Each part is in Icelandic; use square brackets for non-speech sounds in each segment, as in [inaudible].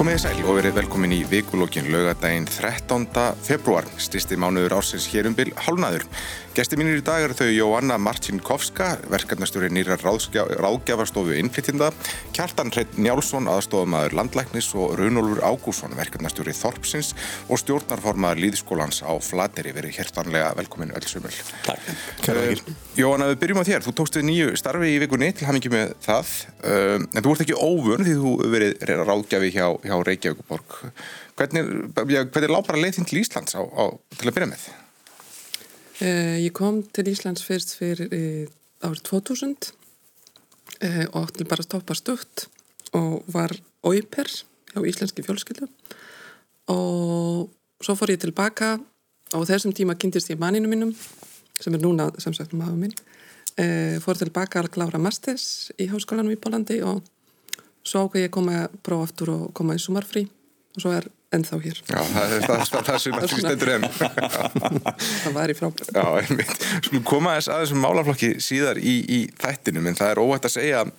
Komið þið sæl og verið velkomin í vikulókin lögadaginn 13. februar, stýsti mánuður ársins hér um byl hálnaður. Gesti mínir í dag eru þau Jóanna Marcinkovska, verkefnastjóri nýra ráðgjafarstofu innflyttinda, Kjartan Hreit Njálsson, aðstofamæður landlæknis og Runolfur Ágússon, verkefnastjóri Þorpsins og stjórnarformaður Líðskólans á Flateri. Verið hérstanlega velkomin öll sumul. Takk. Uh, Jóanna, við byrjum á þér. Þú tókst við nýju starfi í vikunni til hamingi með það, uh, en þú ert ekki óvun því þú verið ráðgjafi hjá, hjá Reykjavíkuborg. Hvernig, hvernig lág bara leið þín til Íslands á, á, til að byrja með þið? Ég kom til Íslands fyrst fyrir uh, árið 2000 uh, og átti bara að stoppa stutt og var óiper á íslenski fjölskyldu. Og svo fór ég tilbaka og þessum tíma kynntist ég manninu mínum sem er núna sem sagt maður minn. Fór tilbaka að klára masters í háskólanum í Pólandi og svo ákveði ég koma að prófa aftur og koma í sumarfrí. Og svo er ennþá hér. Já, það er það, það, það sem því stendur enn. [laughs] það var í frábært. Já, einmitt. Skulum koma aðeins að þessum málaflokki síðar í, í þættinum, en það er óvægt að segja að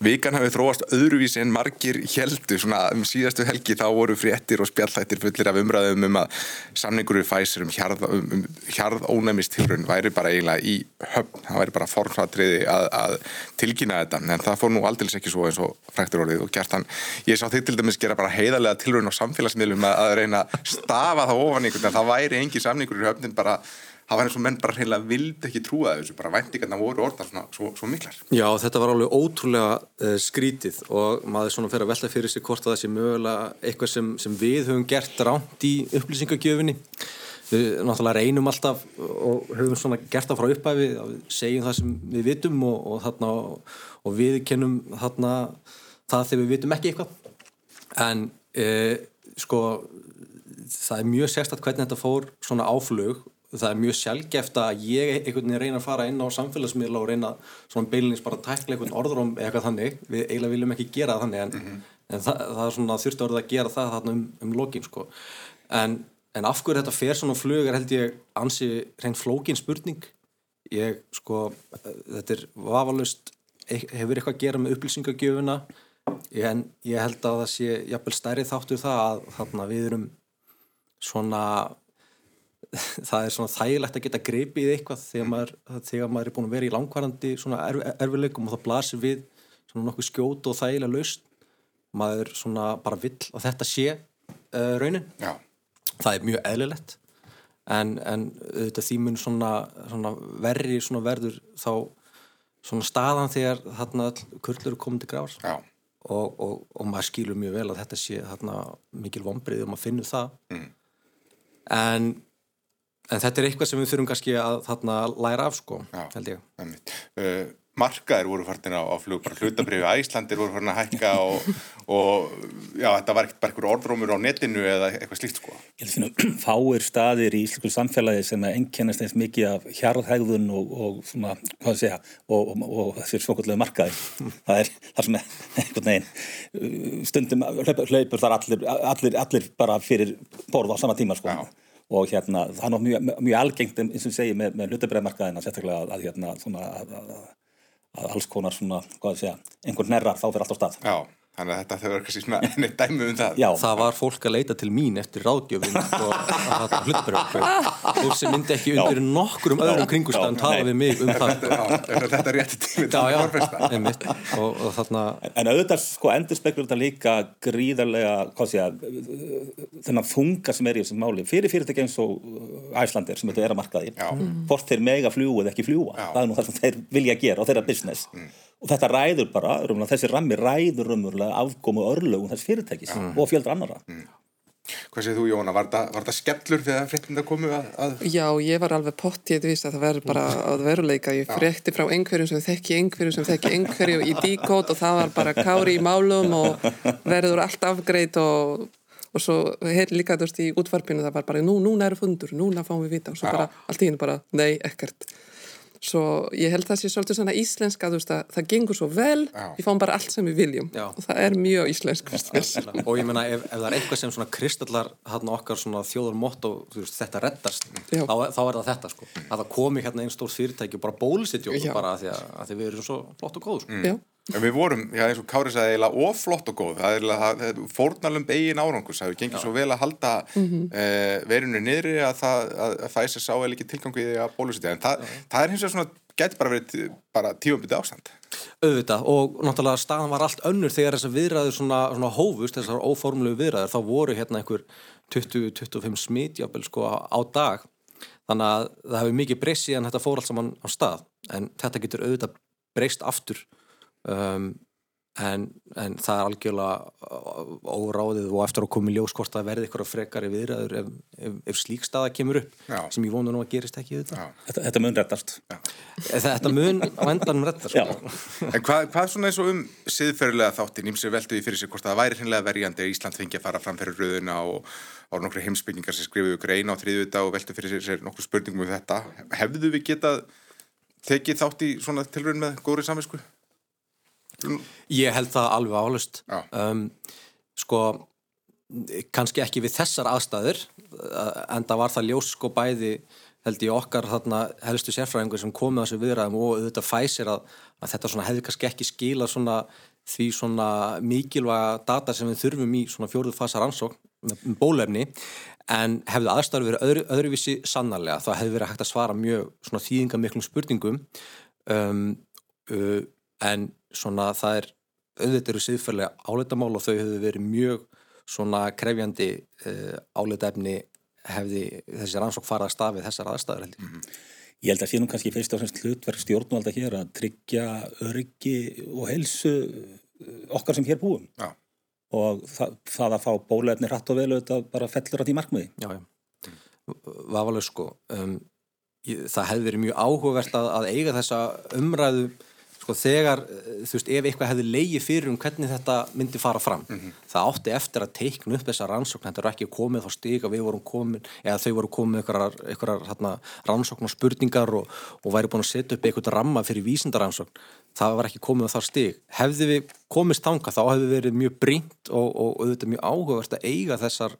vikan hafið þróast öðruvísi en margir heldu, svona um síðastu helgi þá voru fréttir og spjallhættir fullir af umræðum um að samningur við fæsir um hjarð, um, hjarð ónæmistilrun væri bara eiginlega í höfn, það væri bara formsatriði að, að tilkynna þetta, en það fór nú aldils ekki svo eins og fræktur orðið og gert hann ég sá þig til dæmis gera bara heiðarlega tilrun á samfélagsmiðlum að, að reyna að stafa það ofan ykkur, það væri engi samningur í höfnin bara það var eins og menn bara heila vildi ekki trúa þessu, bara væntingarna voru orðar svona svo, svo miklar. Já, þetta var alveg ótrúlega uh, skrítið og maður svona fer að velta fyrir sig hvort að það sé mögulega eitthvað sem, sem við höfum gert ránt í upplýsingagjöfinni. Við náttúrulega reynum alltaf og höfum svona gert það frá upphæfi, segjum það sem við vitum og, og, þarna, og við kennum þarna það þegar við vitum ekki eitthvað. En uh, sko, það er mjög sérstatt hvernig þetta fór svona áflug það er mjög sjálfgeft að ég einhvern veginn reyna að fara inn á samfélagsmiðla og reyna svona beilins bara að tækla einhvern orður om eitthvað þannig, við eiginlega viljum ekki gera þannig en, mm -hmm. en það, það er svona þurfti orðið að gera það þarna um, um lokin sko. en, en af hverju þetta fer svona flugur held ég ansi reynd flókin spurning ég sko þetta er vafalust hefur eitthvað að gera með upplýsingagjöfuna en ég held að það sé jafnvel stærri þáttur það að þarna við erum svona [laughs] það er svona þægilegt að geta greipið eitthvað þegar maður, þegar maður er búin að vera í langvarandi svona erf, erfileikum og það blasir við svona nokkuð skjótu og þægilega laust maður svona bara vill að þetta sé uh, raunin. Já. það er mjög eðlilegt. En, en þetta þýmun svona, svona verri svona verður þá svona staðan þegar þarna kurlur er komin til gráðs og, og, og maður skýlur mjög vel að þetta sé þarna mikil vonbrið og maður finnur það. Mm. en En þetta er eitthvað sem við þurfum kannski að þarna læra af sko, Já, held ég. Uh, markaðir voru farin á, á flug, bara hlutabriðu æslandir voru farin að hækka og, og já, þetta var ekkert bara einhver orðrómur á netinu eða eitthvað slíkt sko. Ég held að finna [clears throat] fáir staðir í íslensku samfélagi sem ennkennast eins mikið af hjarðhægðun og, og svona, hvað segja, og, og þessi svokullega markaði. [laughs] það er það sem [laughs] einhvern veginn stundum hlaupur þar allir, allir, allir bara fyrir borð á sama tíma sko. Já og hérna það er mjög, mjög algengt eins og segja með, með hlutabræðmarkaðina sérstaklega að, að hérna svona að, að, að alls konar svona, hvað að segja einhvern nerrar þá fyrir allt á stað. Já Þannig að þetta þau verður kannski svona [laughs] neitt dæmi um það. Já, það var fólk að leita til mín eftir ráðgjöfum og að þetta hlutbröðu. Fólk sem myndi ekki undir nokkur um öðrum kringustæðan tala við mig um það. Þetta er rétti tími til einmitt. Og, og þarna... En auðvitað sko endur spekulur þetta líka gríðarlega, hvað sé að, þennan þunga sem er í þessum máli. Fyrir fyrirtæki eins og Æslandir sem þetta er að markaði. Hvort þeir mega fljúa eða ekki fljúa. Það er nú það sem þeir vilja gera og þeirra business. Og þetta ræður bara, þessi rammi ræður umverulega afkomu örlögum þess fyrirtækis mm. og fjöldur annara mm. Hvað segir þú Jóna, var þetta skellur þegar fréttinda komu að, að... Já, ég var alveg pottið að það verður bara að veruleika. Ég frétti frá einhverjum sem þekki einhverjum sem þekki einhverju í díkót og það var bara kári í málum og verður allt afgreit og, og svo heil líka þú veist í útvarpinu það var bara nú, núna eru fundur, núna fáum við vita. Og svo Já. bara allt í hennu bara, nei, ekkert Svo ég held það sé svolítið svona íslenska að það gengur svo vel, Já. við fáum bara allt sem við viljum Já. og það er mjög íslensk og ég menna ef, ef það er eitthvað sem svona kristallar hann okkar svona þjóður mott og veist, þetta reddast, þá, þá er það þetta sko, að það komi hérna einn stór fyrirtæki og bara bólusitjóðu bara að því að, að því við erum svo flott og góð sko. mm. En við vorum, já eins og Kári sagði, eiginlega oflott og góð. Það er eiginlega fórnalum begin árangus. Það hefur gengið svo vel að halda mm -hmm. uh, verinu niðri að, það, að, að Pfizer sá eða ekki tilgangið að bólusetja. En það, það er hins vegar svona, getur bara verið bara tífambiti ástand. Auðvitað og náttúrulega staðan var allt önnur þegar þessar viðræður svona, svona hófust, þessar óformulegu viðræður, þá voru hérna einhver 20-25 smitjábel sko á dag. Þannig að það hefur mikið breyst síðan þetta fór allt saman á stað. En þetta getur auðvitað breyst aftur um, en, en það er algjörlega óráðið og eftir að koma í ljós hvort það verði eitthvað frekari viðræður ef, ef, ef slík staða kemur upp Já. sem ég vonu nú að gerist ekki þetta Þetta, þetta mun rettast Þetta mun á endanum rettast. En hvað, hvað svona eins og um siðferðilega þáttin ímsið velduði fyrir sig hvort það væri hinnlega verjandi að Ísland fengi að fara fram fyrir rauðuna og ára nokkru heimsbyggingar sem skrifuðu greina á þriðvita og veldu fyrir sér nokkru spurningum um þetta hefðu við getað tekið þátt í svona tilröðin með góðri samvisku? Ég held það alveg álust um, sko kannski ekki við þessar aðstæður en það var það ljós sko bæði held ég okkar þarna helstu sérfræðingur sem komið á þessu viðræðum og auðvitað fæsir að, að þetta svona hefði kannski ekki skila svona því svona mikilvæga data sem við þurfum í svona fjóruð fasa rannsókn með bólefni. En hefði aðstæður verið öðru, öðruvísi sannarlega þá hefði verið hægt að svara mjög svona þýðinga miklum spurningum. Um, uh, en svona það er auðvitað eru síðferðilega áleitamál og þau hefur verið mjög svona krefjandi uh, áleitefni hefði þessi rannsók farað stafið þessar aðstæður held ég. Mm -hmm. Ég held að sé nú kannski fyrst og semst hlutverk stjórnvalda hér að tryggja öryggi og helsu eh, okkar sem hér búum já. og það, það að fá bólefni hratt og vel auðvitað bara fellur á því markmiði. Já, já. Vafalega sko. Um, ég, það hefði verið mjög áhugavert að, að eiga þessa umræðu sko þegar, eh, þú veist, ef eitthvað hefði leiði fyrir um hvernig þetta myndi fara fram mm -hmm. það átti eftir að teikna upp þessa rannsókn, þetta er ekki komið þá stík að við vorum komið, eða þau voru komið eitthvað rannsókn og spurningar og, og væri búin að setja upp eitthvað ramma fyrir vísindarannsókn, það var ekki komið þá stík, hefði við komist tanga þá hefði verið mjög brínt og, og, og er mjög áhugavert að eiga þessar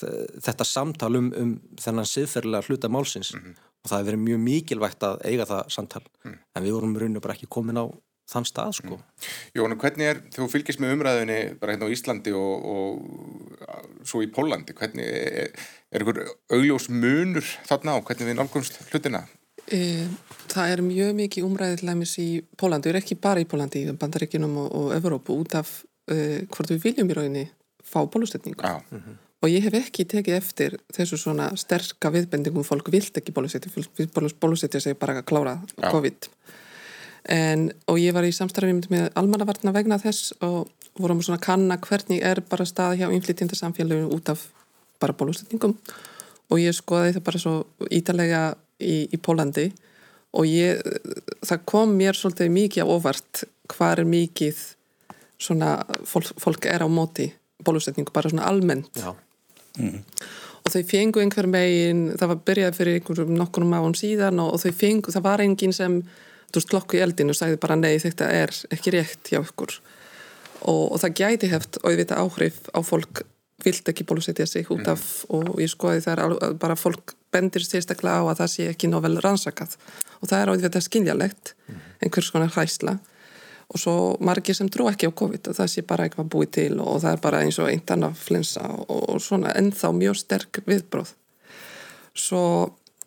þetta samtal um, um þennan siðferðilega hluta málsins mm -hmm og það hefur verið mjög mikilvægt að eiga það samtal mm. en við vorum raun og bara ekki komin á þann stað sko. Mm. Jónu, hvernig er, þú fylgist með umræðinni bara hérna á Íslandi og, og svo í Pólandi, hvernig er, er einhver augljós munur þarna á hvernig við nálgumst hlutina? E, það er mjög mikið umræðið læmis í Pólandi, er ekki bara í Pólandi, í Bandaríkinum og, og Evrópu út af e, hvort við viljum í rauninni fá bólustetningu. Já. Mm -hmm og ég hef ekki tekið eftir þessu svona sterka viðbendingum fólk vilt ekki bólusetja bólusetja sig bara að klára Já. COVID. En, og ég var í samstarfið með almannavarna vegna þess og vorum svona kanna hvernig er bara stað hjá inflytjendasamfélaginu út af bara bólusetningum. Og ég skoði það bara svo ítalega í, í Pólandi og ég, það kom mér svolítið mikið á óvart hvað er mikið svona fólk, fólk er á móti bólusetningu bara svona almennt. Já mm. og þau fengu einhver megin það var byrjað fyrir einhverjum nokkur máum síðan og, og þau fengu, það var enginn sem þú veist, klokku í eldinu og sagði bara nei þetta er ekki rétt hjá ykkur og, og það gæti heft og ég veit að áhrif á fólk vilt ekki bólusetja sig út af mm. og ég skoði það er bara fólk bendir sérstaklega á að það sé ekki nóg vel rannsakað og það er á því að þetta er skiljalegt einhvers konar hræsla og svo margir sem trú ekki á COVID það sé bara eitthvað búið til og það er bara eins og eintan af flensa og, og svona ennþá mjög sterk viðbróð svo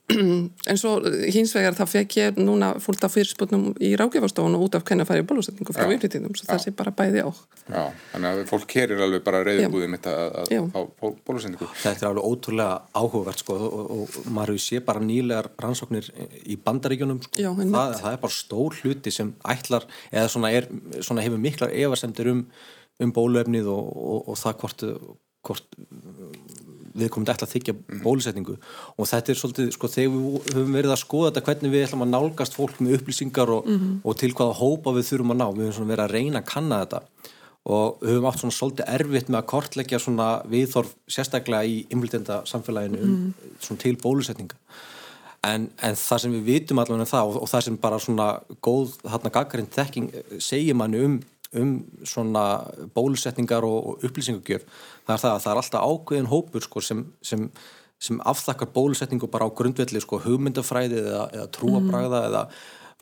[clears throat] en svo hins vegar það fekk ég núna fullt af fyrirsputnum í rákjafastofunum út af hvernig að fara í bólusetningu frá yfirtíðum, svo það sé bara bæði á Já, þannig að fólk kerir alveg bara reyðbúðum að fá bólusetningu. Þetta er alveg ótrúlega áhugavert sko og, og, og maður sé bara nýlegar rannsóknir í bandaríkjunum sko. Já, það, það er bara stór hluti sem ætlar, eða svona, er, svona hefur miklar efasemtir um, um bóluefnið og, og það hvort, hvort við komum þetta að þykja bólusetningu og þetta er svolítið, sko, þegar við höfum verið að skoða þetta hvernig við ætlum að nálgast fólk með upplýsingar og, mm -hmm. og til hvaða hópa við þurfum að ná, við höfum verið að reyna að kanna þetta og höfum átt svona svolítið erfitt með að kortleggja svona viðþorf sérstaklega í innflytjenda samfélaginu mm -hmm. svona til bólusetninga en, en það sem við vitum allavega um það og, og það sem bara svona góð, þarna gaggarinn þekking segir manni um um svona bólusetningar og, og upplýsingagjöf það er það að það er alltaf ákveðin hópur sko, sem, sem, sem afþakkar bólusetningu bara á grundvelli sko, hugmyndafræði eða, eða trúabræða mm. eða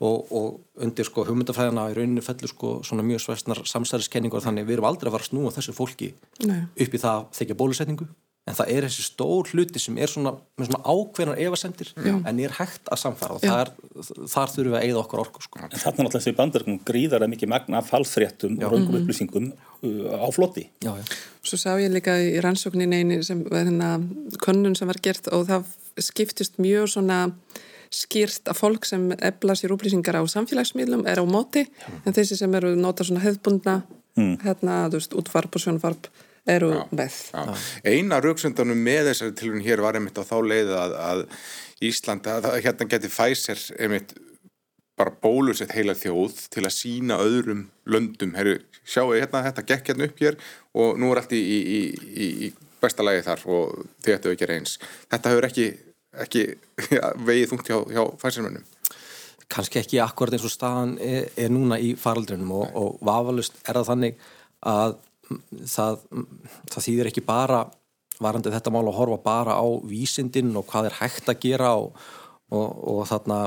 og, og undir sko hugmyndafræðina í rauninu fellur sko svona mjög svæstnar samsæðiskenningur þannig við erum aldrei að fara að snúa þessu fólki Nei. upp í það þekja bólusetningu en það er þessi stór hluti sem er svona, með svona ákveðnar efasendir en er hægt að samfara og Já. þar, þar þurfum við að eigða okkar orku sko. En þarna er náttúrulega þessi bandarkum gríðar mikið magna af falsfréttum og raungum upplýsingum uh, á floti. já, já. Svo sá ég líka í rannsóknin eini sem var hérna könnun sem var gert og það skiptist mjög svona skýrt að fólk sem efla sér upplýsingar á samfélagsmiðlum er á móti en þessi sem eru nota svona hefðbundna hérna, þú veist, útvarp og sjónvarp eru með. Já. Eina rauksöndanum með þessari tilhörun hér var einmitt á þá leið að, að Ísland, að, að hérna geti Pfizer einmitt bara bólusett heila þjóð til að sína öðrum löndum, herru, sjáu hérna þetta gekk hérna upp hér og nú er allt í, í, í, í, í besta lagi þar og þið ættu ekki reyns. Þetta hefur ekki, ekki ja, [laughs] vegið þungt hjá, hjá Pfizer-mönnum. kannski ekki akkurat eins og staðan er, er núna í faraldrinum og, og vafalust er það þannig að það, mm, það þýðir ekki bara varandi þetta mál að horfa bara á vísindin og hvað er hægt að gera og, og, og þarna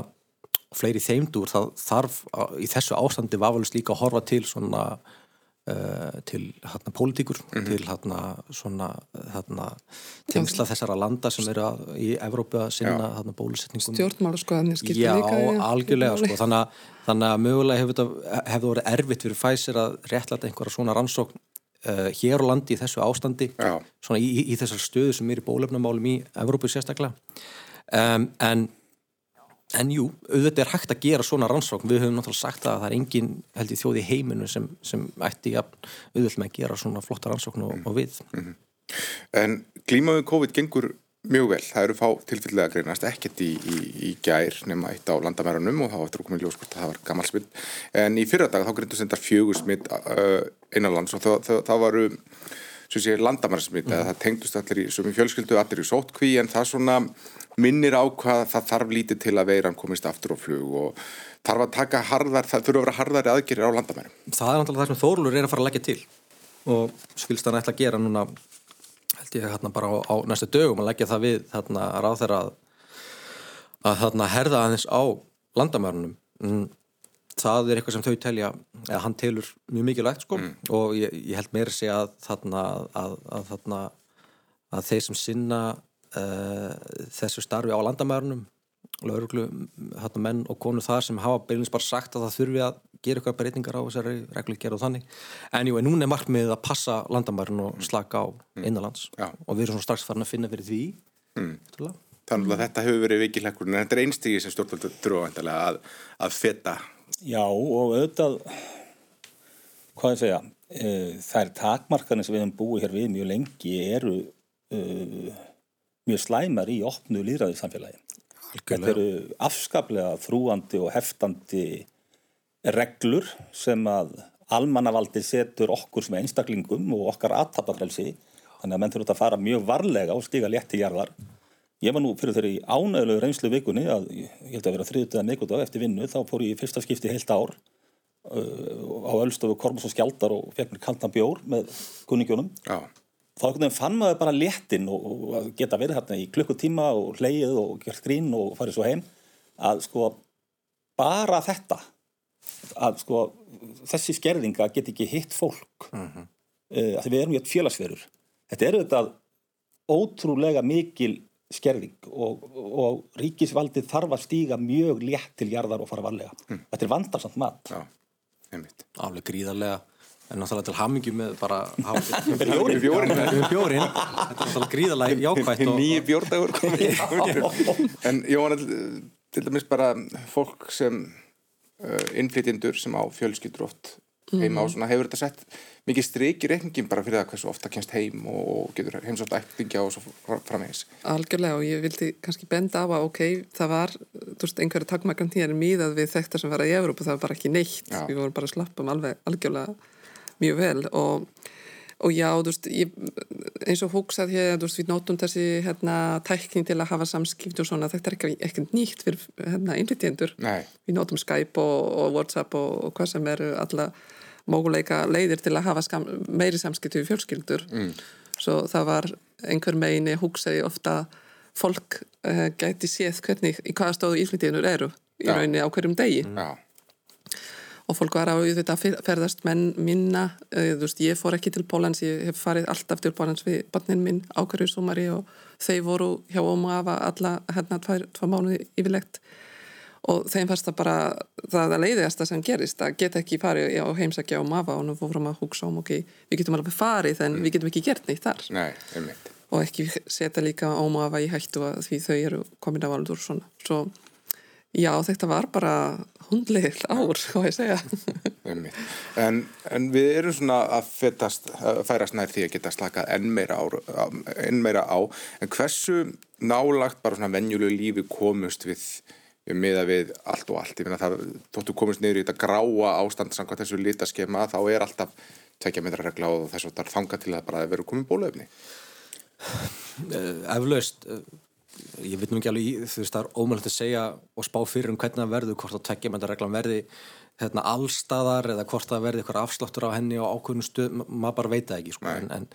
fleiri þeimdur, það þarf í þessu ástandi vafalust líka að horfa til svona uh, til hérna pólitíkur, til hérna svona hérna tengsla þessara landa sem eru að, í Evrópu að sinna hérna bólusetningum. Stjórnmála sko, þannig skiptir Já, líka. í- algjörlega sko, þannig að, þannig að mögulega hefur þetta hefur verið erfitt fyrir Pfizer að réttlæta einhverja svona rannsókn uh, hér á landi í þessu ástandi Já. svona í, í, þessar stöðu sem er í bólefnumálum í Evrópu sérstaklega um, en En jú, auðvitað er hægt að gera svona rannsókn. Við höfum náttúrulega sagt að það er engin held í þjóði heiminu sem, sem ætti ja, auðvitað með að gera svona flotta rannsókn og, og við. En klímaðum COVID gengur mjög vel. Það eru fá tilfellega að greinast ekkert í, í, í gær nema eitt á landamærunum og þá eftir að koma í ljós hvort að það var gammal smitt. En í fyrra dag þá greindust þetta fjögur smitt uh, innanlands og það varu sem sé landamærasmitt eða það tengdust allir í sumi fjölskyldu, allir í sótkví en það svona minnir á hvað það þarf lítið til að veiran komist aftur á flug og þarf að taka harðar, það þurfa að vera harðari aðgerir á landamærum. Það er náttúrulega það sem Þórlur er að fara að leggja til og skilst hann ætla að gera núna held ég hérna bara á, á næstu dögum að leggja það við hérna ráð þeirra að, að hérna herða aðeins á landamærunum. Mm, það er eitthvað sem þau telja eða hann telur mjög mikilvægt sko. Og ég, ég held meira sig að þarna að, að að þeir sem sinna uh, þessu starfi á landamærunum lauruglu, hérna menn og konu þar sem hafa beinleins bara sagt að það þurfi að gera eitthvað breytingar á þessari reglugjara og þannig. En jú, en núna er markmiðið að passa landamærin og slaka á innanlands Já. og við erum svona strax farin að finna fyrir því. Mm. Þannig að þetta hefur verið vikilhekkur en þetta er einstígi sem stjórnvöldur þurfa að, að feta Já, og auðvitað, hvað ég segja, uh, þær takmarkanir sem við hefum búið hér við mjög lengi eru uh, mjög slæmar í opnu líðræði samfélagi. Þetta eru afskaplega þrúandi og heftandi reglur sem að almannavaldi setur okkur sem einstaklingum og okkar aðtapafrelsi þannig að menn þurfa að fara mjög varlega og stiga létt í jarðar. Ég var nú fyrir þeirri ánægulegu reynslu vikunni að ég held að vera þriðutega neikudag eftir vinnu þá fór ég í fyrsta skipti heilt ár uh, á Ölstofu Kormus og Skjaldar og fekk mér kaldan bjór með kunningjónum Já, þá fann maður bara léttin og, og geta verið þarna í klukkutíma og hleyið og gert grín og farið svo heim að sko bara þetta að sko þessi skerðinga get ekki hitt fólk mm -hmm. uh, að við erum í eitt félagsverur þetta er auðvitað ótrúlega mikil skerðing og, og ríkisvaldið þarf að stíga mjög létt til jarðar og fara varlega þetta er vandarsamt mat. Alveg gríðarlega. En náttúrulega til hamingi með bara Bjórin, bjórin. bjórin. Þetta er náttúrulega gríðarlega jákvætt og, Nýji bjórdagur komið. [laughs] En var til dæmis bara fólk sem innflytjendur sem á fjölskyldur oft heima og svona hefur þetta sett mikið strik í reikningin bara fyrir það hversu ofta kemst heim og getur heimsótt ættingja og svo framvegis. Algjörlega og ég vildi kannski benda á að ok, það var, veist, einhverju takmarkan hér miðað við þetta sem var í Evrópu, það var bara ekki neitt, Já. við vorum bara slappum alveg algjörlega mjög vel og, og já, þú veist, ég, eins og hugsað hér, þú veist, við nótum þessi hérna tækning til að hafa samskipti og svona, þetta er ekki, ekki nýtt fyrir hérna innflytjendur, við nótum Skype og, og Whatsapp og, og hvað sem eru alla móguleika leiðir til að hafa skam, meiri samskipti við fjölskyldur. Mm. svo það var einhver meini hugsaði ofta fólk uh, gæti séð hvernig í hvaða stóðu íflytínur eru í Já. rauninni á hverjum degi. Já, og fólk var auðvitað fer- ferðast menn minna, uh, þú veist, ég fór ekki til Pólans, ég hef farið alltaf til Pólans við barnin minn á hverju sumari og þau voru hjá Óma afa alla hérna tvær, tvær mánuði yfirlegt og þeim fannst það bara það að leiðiðasta sem gerist, að geta ekki farið á heimsækja á mafa og nú fórum að hugsa um ok, við getum alveg farið en við getum ekki gert neitt þar. Nei, og ekki setja líka á mafa í hættu að því þau eru komin af aldur svona, svo já, þetta var bara hundlegil ár, hvað ég segja einmitt. En, en við erum svona að fetast, að færast nær því að geta slakað enn meira, á, enn meira á, en hversu nálagt bara svona venjulegu lífi komust við miða við allt og allt, ég meina það þóttu komist niður í þetta gráa ástand samkvæmt þessu litaskema, þá er alltaf tvekja metra regla og þess að það er þanga til að bara vera komið bólöfni. uh, eflaust uh, ég veit nú ekki alveg þú veist það er ómöld að segja og spá fyrir um hvernig það verður hvort að tekja með þetta reglan verði hérna, allstaðar eða hvort það verði eitthvað afsláttur á henni og ákveðnum stöð ma- maður bara veit það ekki sko. en, en,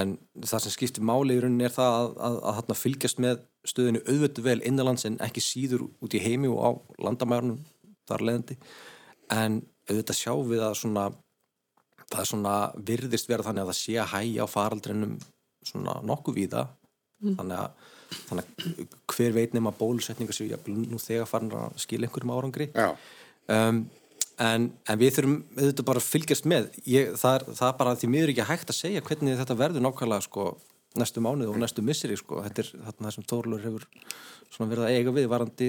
en það sem skiptir máli í rauninni er það að, að, að, að fylgjast með stöðinu auðvöldu vel innanlands en ekki síður út í heimi og á landamærunum þar leðandi en auðvitað sjá við að svona það er svona virðist vera þannig að það sé að hægja á faraldrinum svona nokkuð víða. Þannig, að, þannig að hver veit nema bólusetninga sem ég nú þegar farin að skila einhverjum árangri. Um, en, en við þurfum auðvitað bara að fylgjast með. Ég, það, er, það er bara því miður ekki hægt að segja hvernig þetta verður nákvæmlega sko, næstu mánuð og næstu misseri sko. þetta er þarna það sem Þórlur hefur verið að eiga við varandi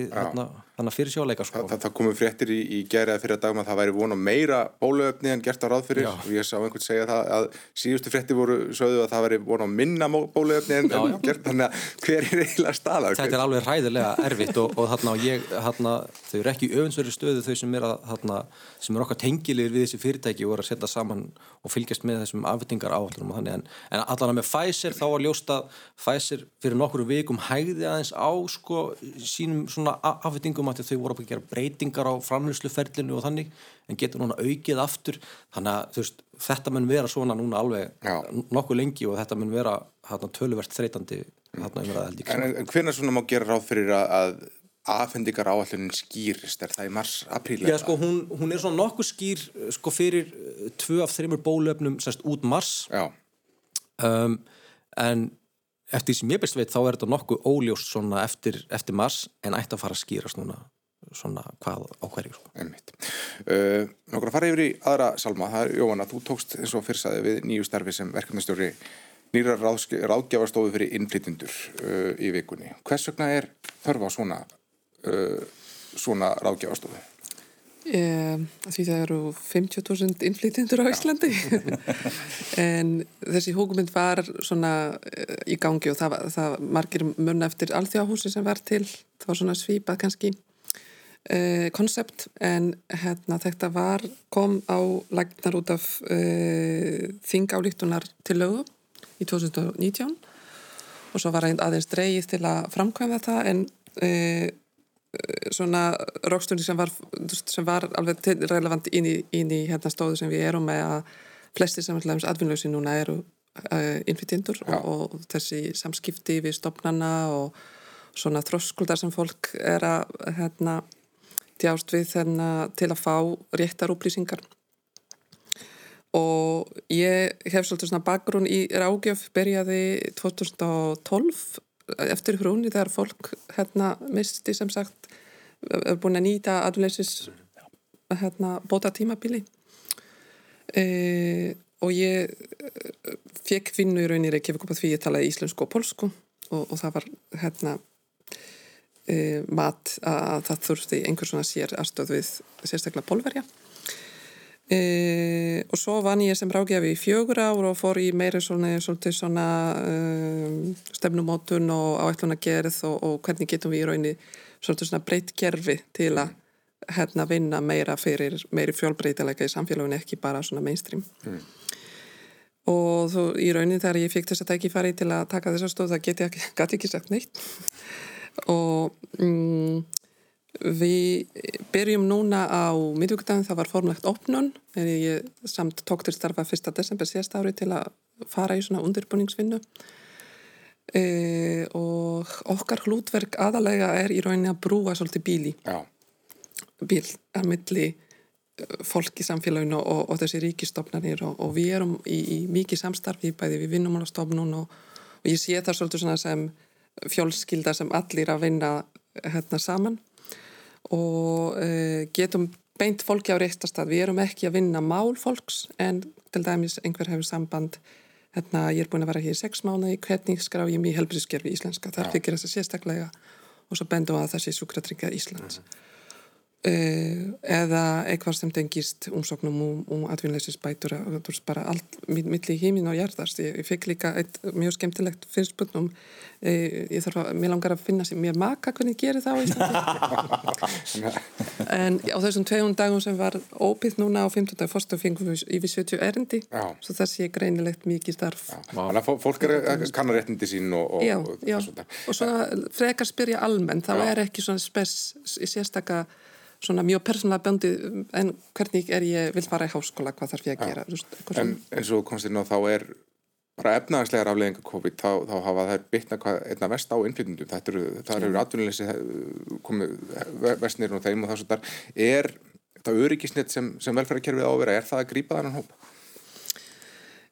þannig fyrir sjóleika sko. það, það, komum fréttir í, í gerið fyrir að dagum að það væri von á meira bólöfni en gert á ráð fyrir Já. og ég sá einhvern segja það að síðustu fréttir voru sögðu að það væri von á minna bólöfni en, en gert þannig að hver er eiginlega staðar? þetta er alveg hræðilega erfitt og, og þarna, ég, þarna, þau eru ekki í öfunnsverið stöðu þau sem er, að, þarna, sem er okkar tengilegir við þessi fyrirtæki og eru að setja saman og fylgjast með þessum og þannig en, en allan með Pfizer þá var ljóst að Pfizer fyrir nokkru vikum hægði aðeins á sko, sínum svona afvendingum að þau voru að gera breytingar á framlýsluferlinu og þannig en getur núna aukið aftur þannig að veist, þetta mun vera svona núna alveg Já. nokkuð lengi og þetta mun vera þarna, töluvert þreytandi þarna umræða held ég En, en, hvernig svona má gera ráð fyrir að, að afhendingar áallunin skýrist? Er það í mars, apríl? Já, sko, hún, hún er svona nokkuð skýr sko, fyrir uh, tvö af þreymur bólöfnum sérst út mars Já, um, en eftir sem ég best veit þá er þetta nokkuð óljóst eftir, eftir mars en ætti að fara að skýrast núna svona hvað á hverju sko. einmitt. Uh, Nókur að fara yfir í aðra salma, það er Jóhanna, þú tókst eins og fyrrsaði við nýju starfi sem verkefnastjóri nýra ráðgjafarstofu fyrir innflytjendur uh, í vikunni. Hvers vegna er þörfa á svona, uh, svona ráðgjafarstofu? Um, því það eru 50.000 innflytjendur á Íslandi. [laughs] En þessi hugmynd var svona uh, í gangi og það, það margir munna eftir alþjóðahúsi sem var til. Það var svona svipað kannski uh, koncept en hérna, þetta var kom á lagnar út af uh, þingálíktunar til lögu í 2019 og svo var aðeins dreigið til að framkvæma það en uh, svona rákstunni sem sem var alveg relevant inn í, inn í hérna stóðu sem við erum með að flesti sem alltaf atvinnlausi núna eru uh, innflytjendur og, og þessi samskipti við stopnana og svona þroskuldar sem fólk er að hérna, djást við hérna, til að fá réttar upplýsingar. Og ég hef svolítið svona bakgrunn í rágjöf byrjaði 2012 eftir hrúni þegar fólk hérna misti sem sagt er búin að nýta aðleysis hérna bóta tímabili e, og ég eh, fekk vinnu í rauninni Reykjavík upp að því ég talaði íslensku og polsku og, og það var hérna e, mat að það þurfti einhver svona sér aðstöð við sérstaklega pólverja E, og svo vann ég sem ráðgjafi í fjögur ár og fór í meira svona, svona, svona um, stefnumótun og áætluna gerð og, og hvernig getum við í raunni svona, svona breytt gerfi til að hérna vinna meira fyrir meiri fjölbreytilega í samfélaginu ekki bara svona mainstream mm. og þú í raunin þegar ég fikk þess að tækifæri til að taka þessa stóð það geti ekki, [laughs] gati ekki sagt neitt og mm, Við byrjum núna á miðvíkudagin, það var formlegt opnun, en ég samt tók til starfa 1. desember síðast ári til að fara í svona undirbúningsvinnu. E, og okkar hlutverk aðalega er í rauninni að brúa svolítið bíli Já, bíl að milli uh, fólk í samfélaginu og, og þessi ríkistofnarnir og, og við erum í, í mikið samstarfi bæði við vinnumálastofnun og, og ég sé það svolítið svona sem fjölskylda sem allir að vinna hérna saman og uh, getum beint fólki á reistastad. Við erum ekki að vinna mál fólks en til dæmis einhver hefur samband hérna ég er búin að vera hér í sex mánuði, hvernig skrá ég mér helbriðskerfi íslenska, þar fyrir þess að sérstaklega og svo bendum að það sé súkratrygga Íslands. Mm -hmm. Uh, eða eitthvað sem tengist umsóknum um, um atvinnleysisbætur og bara allt millir hímin og hjartast ég, ég fekk líka eitt mjög skemmtilegt fyrirspunnum uh, ég þarf að, mér langar að finna sem mér maka hvernig gerir það á Íslandi [laughs] en á þessum tveirum dagum sem var ópið núna á 15. fórstu fengum við yfir 70 erindi já. svo það sé greinilegt mikið starf Þannig að fólk er að kanna réttindi sín og, og, já, og, já. og svona frekar spyrja almenn þá er ekki svona spes í sérstaka svona mjög persónulega böndi en hvernig er ég vil fara í háskóla, hvað þarf ég að gera? Just, En eins og komst þér ná þá er bara efnaðarslegar aflegginga COVID þá, þá hafa þær bytna einna vest á eru, það eru atvinnuleysi komið vestnir og þeim og það svo þar, er það öryggisnett sem, sem velferðarkerfið á að vera er það að grípa þannan hóp?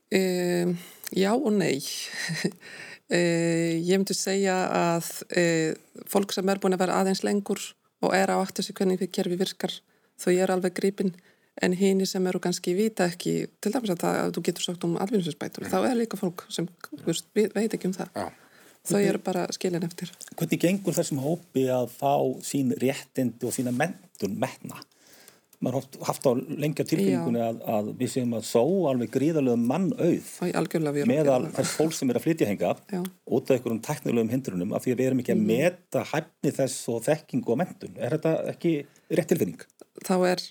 Um, já og nei. Uh, [laughs] ég myndi segja að uh, fólk sem er búin að vera aðeins lengur og er á aftur sig hvernig við kerfi virkar þau er alveg gripin en hini sem eru kannski vita ekki til dæmis að, það, að þú getur sagt um alvinninsbætur mm. þá er líka fólk sem veist, veit ekki um það ja. þau eru bara skilin eftir Hvernig gengur þessum hópi að fá sín réttind og sína mentun metna? Maður haft á lengja tilfengunni að, að við séum að só alveg gríðarlega mannauð meðal þess fólk sem er að flytja henga út af einhverjum teknilegum hindrunum af því að við erum ekki að mm. meta hæfni þess og þekkingu og mentun. Er þetta ekki rétt tilfinning? Þá er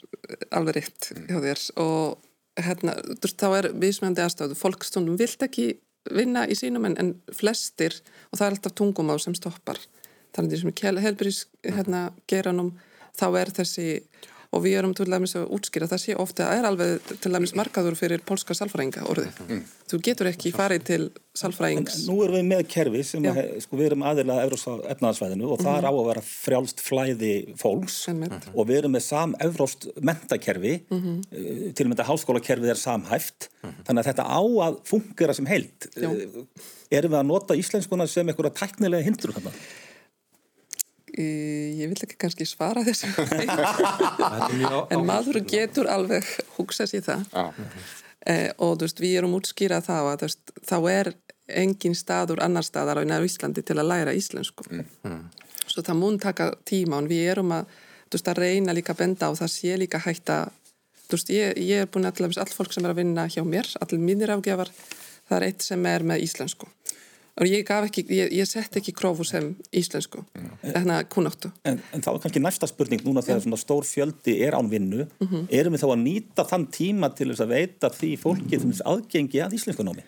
alveg rétt hjá þér og hérna, þá er vísmjöndi aðstöðu. Fólk stundum vilt ekki vinna í sínum en, en flestir og það er alltaf tungumá sem stoppar. Þannig að því sem helbrís hérna, geranum þá er þessi og við erum til dæmis að útskýra það sé ofta að er alveg til dæmis markaður fyrir polska salfræðinga orðið. Mm. Þú getur ekki farið til salfræðings. En nú erum við með kerfi sem að, sko, við erum aðeila efnaðarsvæðinu og það mm. er á að vera frjálst flæði fólks mm. og við erum með sam-evróst mentakerfi -hmm. til og með þetta háskólakerfið er samhæft -hmm. þannig að þetta á að fungera sem heilt. Já. Erum við að nota íslenskuna sem einhverja tæknilega hindrur þannig? Ég vil ekki kannski svara þessu. [laughs] En maður getur alveg hugsað sér það. Eh, og þú veist, við erum útskýrað þá að veist, þá er engin staður annar staðar á Íslandi til að læra íslensku. Mm. mm. svo það mun taka tíma og við erum að, veist, að reyna líka að benda og það sé líka hægt að veist, ég, ég er búin að all fólk sem er að vinna hjá mér, allir mínir afgefar það er eitt sem er með íslensku og ég gaf ekki, ég, ég sett ekki krófu sem íslensku, þannig að kunnáttu en, en þá er kannski næsta spurning núna þegar svona stór fjöldi er án vinnu. Mm -hmm. erum við þá að nýta þann tíma til þess að veita því fólki þess aðgengi að íslensku námi?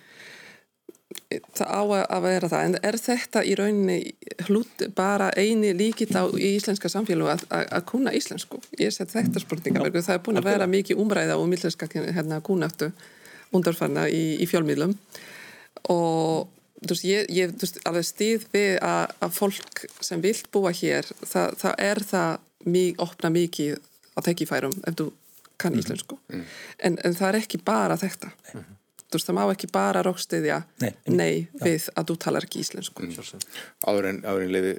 Það á að vera það, en er þetta í rauninni hlut bara eini líkit á íslenska samfélag að, að, að kuna íslensku? Ég set þetta spurninga, Já, það er búin að vera mikið umræða og millenska hérna, kunnáttu undarfarna í, í fjölmiðlum. Og þú veist, ég, ég þú veist, alveg stýð við að, að fólk sem vilt búa hér, það, það er það mjög, opna mikið á tekifærum ef þú kann mhm. íslensku mm -hmm. en, en það er ekki bara þetta mm -hmm. þú veist, það má ekki bara rákstiðja nei, nei við að þú talar ekki íslensku mm. Áður en, en leiði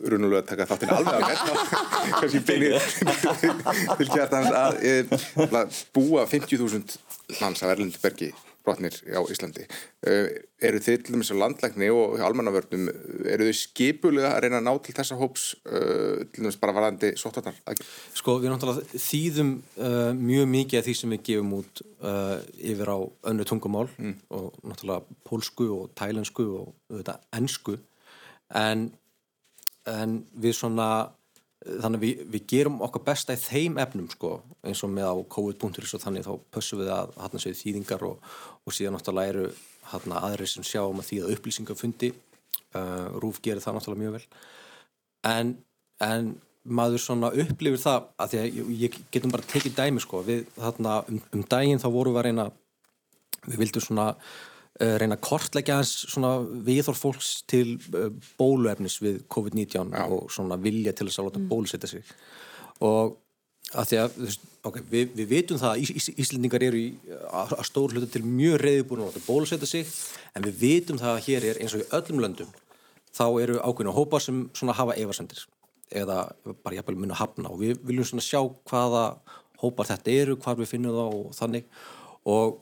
runulega að taka þáttinn alveg að gæta [laughs] kannski beinir [laughs] til kjartans að e, búa 50.000 manns af Erlendsbergi brotnir á Íslandi. Uh, eru þið til dæmis á landlækni og almannavörnum, eru þið skipulega að reyna að ná til þessa hóps uh, til dæmis bara varandi sóttarnar? Sko við náttúrulega þýðum uh, mjög mikið af því sem við gefum út yfir á önnu tungumál mm. og náttúrulega pólsku og tælensku og auðvitað ennsku en, en við svona þannig við, við gerum okkar besta í þeim efnum sko, eins og með á COVID.is og þannig þá pössum við að hann séu þýðingar og, og síðan náttúrulega eru hann aðri sem sjá um að að upplýsingafundi. Uh, Rúf gerir það náttúrulega mjög vel. En, en maður svona upplifir það að því að ég, ég getum bara tekið dæmi sko, við þarna um, um daginn þá vorum við að reyna við vildum svona reyna að kortleggja hans svona viðhór fólks til eh, bóluefnis við COVID-19 og svona vilja til þess að láta mm. bólusetja sig. Og að því að, þú veist, ok, við, við vitum það að Ís, Ís, Íslendingar eru í, að, að stór hluta til mjög reyðbúin að bólusetja sig en við vitum það að hér er eins og í öllum löndum þá eru ákveðinu hópar sem svona hafa efasendir eða bara jafnvel mun að hafna. Og við viljum svona sjá hvaða hópar þetta eru, hvað við finnum það og þannig. Og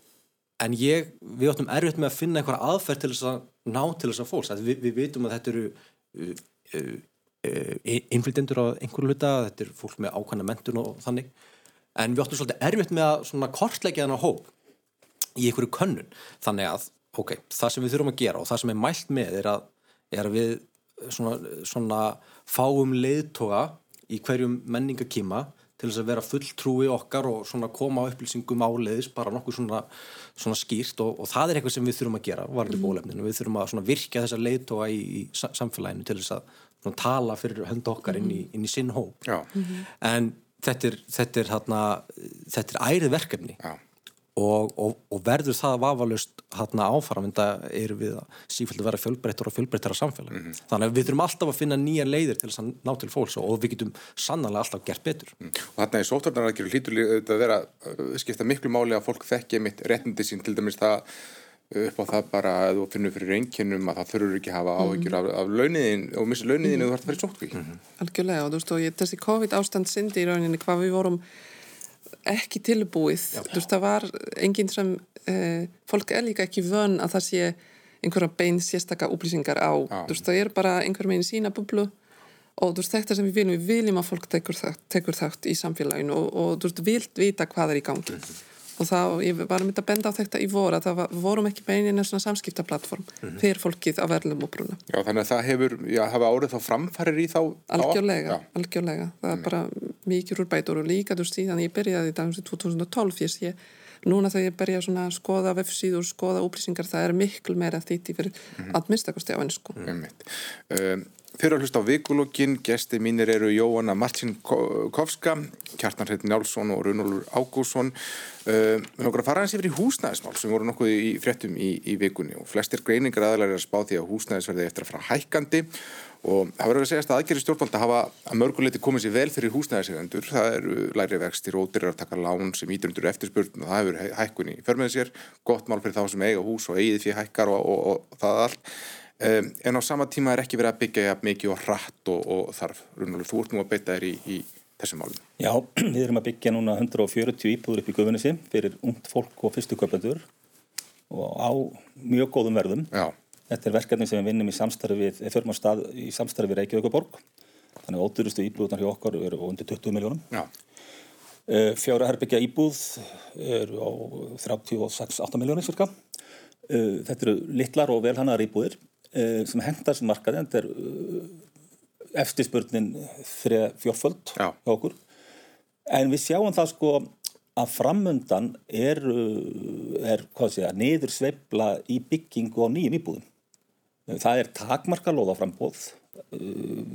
en ég, við áttum erfitt með að finna einhverja aðferð til þess að ná til þess að fólks, að við, við vitum að þetta eru uh, uh, uh, innflytjendur á einhverju hluta, þetta er fólk með ákvæmna mentun og þannig. En við áttum svolítið erfitt með að svona kortleggja þennan hóp í einhverju könnun. Þannig að, ok, það sem við þurfum að gera og það sem er mælt með er að, er að við svona, svona fáum leiðtoga í hverjum menningakíma til þess að vera fulltrúi okkar og svona koma á upplýsingum áleiðis bara nokkuð svona, svona skýrt og, og það er eitthvað sem við þurfum að gera varandi bólefninu, við þurfum að virka þessa leiðtoga í, í samfélaginu til þess að svona, tala fyrir hönda okkar inn í, inn í sinn hóp. Já. en þetta er, þetta er, hérna, þetta er ærið verkefni. Já. Og, og, og verður það vafalust hérna áfram en það eru við að sífælt að vera fjölbreyttur og fjölbreyttara samfélag Mhm. þannig að við þurfum alltaf að finna nýja leiðir til þess að ná til fólks og við getum sannlega alltaf gert betur Og þarna í sóttvarnaraðgerðu hlýtur að vera uh, skipta miklu máli að fólk þekki mitt réttindi sín til dæmis það uh, upp á það bara að þú finnur fyrir reynkinnum að það þurfur ekki að hafa áhyggjur af, af launiðin og missi launiðin ef þú þarf að fara í sótkví. Algjörlega og þú veist og ég, þessi COVID ástand syndi í rauninni hvað við vorum ekki tilbúið. Þú veist það var enginn sem eh, fólk er líka ekki vön að það sé einhverja bein sérstaka upplýsingar á. Já. veist það er bara einhver meginn sína bublu og veist þetta sem við viljum við viljum að fólk tekur þátt, í samfélaginu og, og veist vilt vita hvað er í gangi og þá, ég var myndi að benda á þetta í voru að það var, vorum ekki beininu svona samskiptaplattform fyrir fólkið á verðlum uppruna Já, þannig að það hefur, já, hafa árið þá framfærir í þá Algjörlega, Já. algjörlega. Það er bara mikið úrbætur og líka þú veist síðan ég byrjaði þetta um 2012 ég sé, núna þegar ég byrja svona að skoða vefsíður, skoða upplýsingar það er miklu meira þýtti fyrir mm -hmm. að minnstakosti á ennsku. Einmitt. Um, Eru að hlusta á vikulokkin, gesti mínir eru Jóhanna Marcinkovska, Kjartan Hreit Njálsson og Runolur Ágússon. Um, við nokkru að fara hans yfir í húsnæðismál sem voru nokkuð í fréttum í, í vikunni og flestir greiningar aðalega er að spá því að húsnæðisverði eftir að fara hækkandi og það verður að segjast að aðgerri stjórnvalda hafa að mörguleiti komið sér vel fyrir húsnæðisegjandur. Það eru læri vextir, ódýrar að taka lán sem ítur undir eftirspurn og það hefur hækkun í förmið sér, gott mál fyrir þá sem eiga hús og eigið fyrir hækkar og, og, og það allt. Um, en á sama tíma er ekki verið að byggja mikið og hratt og, og þarf Rúnaldur, þú ert nú að beita þér í, í þessum málum Já, [clears throat] við erum að byggja núna 140 íbúður upp í Guðunissi fyrir ungt fólk og fyrstu köpendur og á mjög góðum verðum. Já, Þetta er verkefni sem við vinnum í samstarfi við, við förum á stað í samstarfi við Reykjavíkuborg. Þannig að ódýrustu íbúðunar hjá okkar eru undir 20 miljónum. Uh, fjára herbyggja íbúð eru á 36-8 miljónir cirka. Þetta eru litlar og velhannar íbúðir sem hendar sem markaði. Þetta er uh, eftirspurnin þrjá fjórföld hjá okkur. En við sjáum það sko að framundan er, er niður sveifla í byggingu á nýjum íbúðum. Það er takmarkalóða frambóð,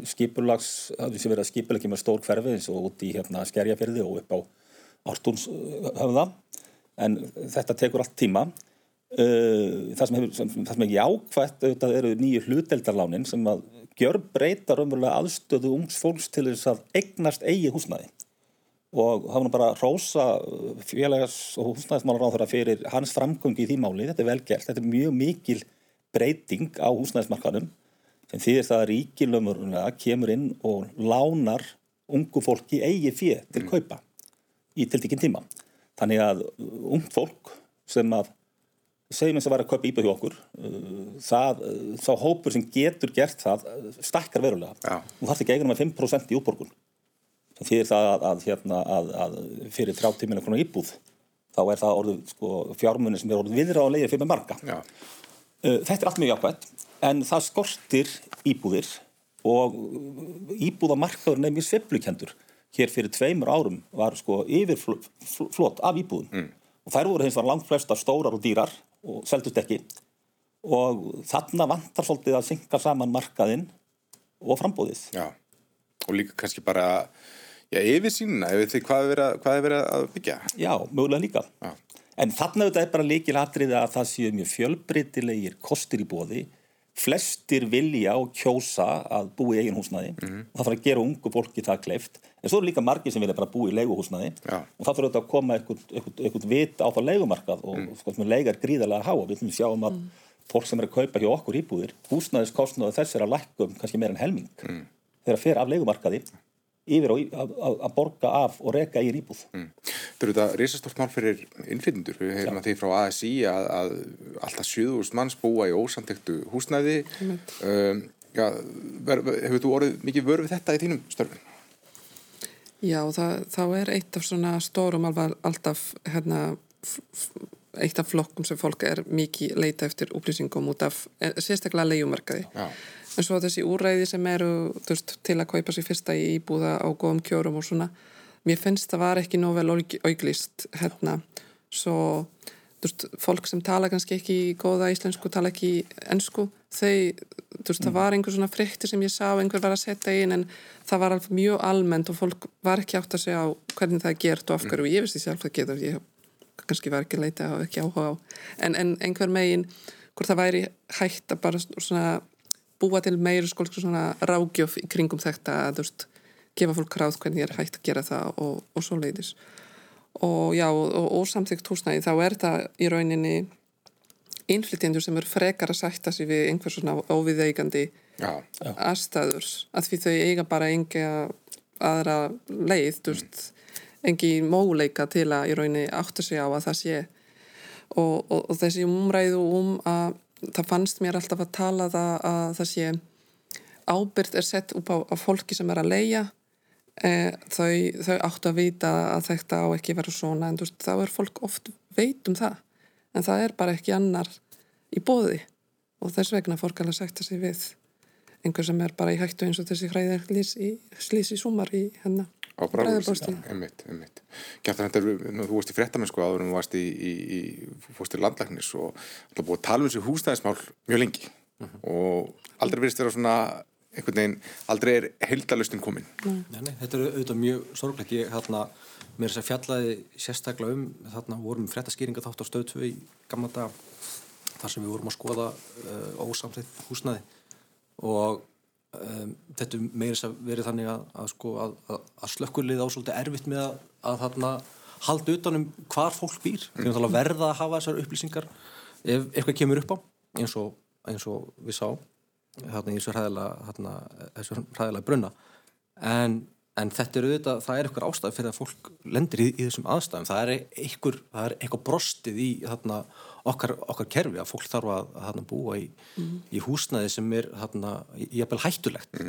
skipulags, það sem verið að skipulegja með stór hverfi eins og út í hérna skerjafyrði og upp á ártúns höfða, en þetta tekur allt tíma. Uh, Það sem, hefur, sem, það sem er jákvætt auðvitað eru nýju hluteldarlánin sem að gjör breyta raunverulega aðstöðu ungs fólks til þess að eignast eigi húsnæði. Og var nú bara að rósa félagas og húsnæðismálar á þeirra fyrir hans framgöngi í því máli, þetta er vel gert, þetta er mjög mikil breyting á húsnæðismarkanum sem þýðir það að ríkilöfumurlega kemur inn og lánar ungu fólki eigi fjö til kaupa í tiltekinn tíma. Þannig að ungt fólk sem að segjum eins að vera að kaupa íbúð hjá okkur uh, það, uh, þá hópur sem getur gert það uh, stækkar verulega Já. og þarf ekki eiginum með 5% í útborgun sem þýðir það að, að, hérna, að, að fyrir 30 miljonar krónar íbúð þá er það orðið sko, fjármunni sem er á leiðir fyrir marga já, Uh, Þetta er allt mjög jákvæmt en það skortir íbúðir og íbúðamarkaðurinn er mjög sveflukendur. Hér fyrir tveimur árum var sko yfirflott af íbúðum mm. og þær voru hins var langt flestar stórar og dýrar og seldust ekki og þarna vantar svolítið að synka saman markaðinn og frambúðið. já og líka kannski bara já, yfir sínuna, yfir því hvað er verið að, byggja Já, mögulega líka. Já. En þarna auðvitað er bara líkil atriði að það séu mjög fjölbreytilegir kostir í bóði flestir vilja og kjósa að búa í eigin húsnaði og það fyrir að gera ungu fólki það kleift. En svo eru líka margir sem vilja bara búa í leiguhúsnaði Já. og það fyrir auðvitað að koma eitthvað, vit á það leigumarkað og mm. sko, leigar gríðarlega há og við ætlum sjáum að fólk sem er að kaupa hjá okkur íbúðir húsnaðiskostnaðu þess er að lækkum kannski meira en helming mm. þegar að fer af leigumarkaði yfir að, borga af og reka í íbúð Mm. Þetta eru þetta risastórt mál fyrir innflytjendur. Við hefum að því frá ASI að, að alltaf 7000 manns búa í ósamtektu húsnæði. Um, já, ver, ver, hefur þú orðið mikið vörð við þetta í þínum störfin? Já, það, þá er eitt af svona stórum alveg alltaf hérna, eitt af flokkum sem fólk er mikið leita eftir upplýsingum út af eh, sérstaklega leigumarkaði. Já. En svo þessi úræði sem eru veist, til að kaupa sér fyrsta í íbúða á góðum kjörum og svona, mér finnst það var ekki nóg vel auglist hérna. Svo veist, fólk sem tala kannski ekki góða íslensku, tala ekki ennsku, þau, þú veist, það var einhver svona frétti sem ég sá, einhver var að setja inn en það var alveg mjög almennt og fólk var ekki átt að segja á hvernig það er gert og af hverju, ég veist því sjálf það getur, ég kannski var ekki að leita og ekki áhuga á, en, en einhver megin, hvort það væri hægt að bara svona búa til meiri skól svona rágjöf í kringum þetta að þú veist, gefa fólk ráð hvernig er hægt að gera það og, og svo leiðis og já, og, og ósamþygt húsnæði þá er það í rauninni innflytjendur sem eru frekar að sætta sig við einhver svona óviðeigandi aðstæður að því þau eiga bara enga aðra leið, þú veist engi móleika til að í rauninni átta sig á að það sé. Og, og, og þessi umræðu um að það fannst mér alltaf að tala það að það sé ábyrgt er sett upp á, á fólki sem er að leia e, þau, þau áttu að vita að þetta á ekki vera svona en veist, þá er fólk oft veit um það en það er bara ekki annar í bóði og þess vegna alveg sagt þessi við einhver sem er bara í hættu eins og þessi hræðir slís í sumar í hennar Á einmitt. Kjartan, þetta er, nú, þú varst í fréttamennsku áður en þú varst í, í, í fórst í landlæknis og alltaf búið að tala um þessi húsnæðismál mjög lengi. Og aldrei verist vera svona einhvern veginn, aldrei er heildalustin komin. Nei, nei, þetta er auðvitað mjög sorgleik ég hérna, mér þess að fjallaði sérstaklega um, þarna vorum fréttaskýringa þátt á stöðtöfu í gamla dag þar sem við vorum að skoða uh, ósamþitt húsnaði og um, þetta þess að verið þannig að, að, sko, að, að, slökkulið á svolítið erfitt með að, þarna halda utanum hvar fólk býr. Því að verða að hafa þessar upplýsingar ef eitthvað kemur upp á eins og, eins og við sá þarna í þessu hræðilega brunna en, en þetta er auðvitað, það er eitthvað ástæð fyrir að fólk lendir í, í þessum aðstæðum. Það er eitthvað, það er eitthvað brostið í þarna, okkar, okkar kerfi að fólk þarf að þarna, búa í, í húsnæði sem er þarna, jafnvel hættulegt.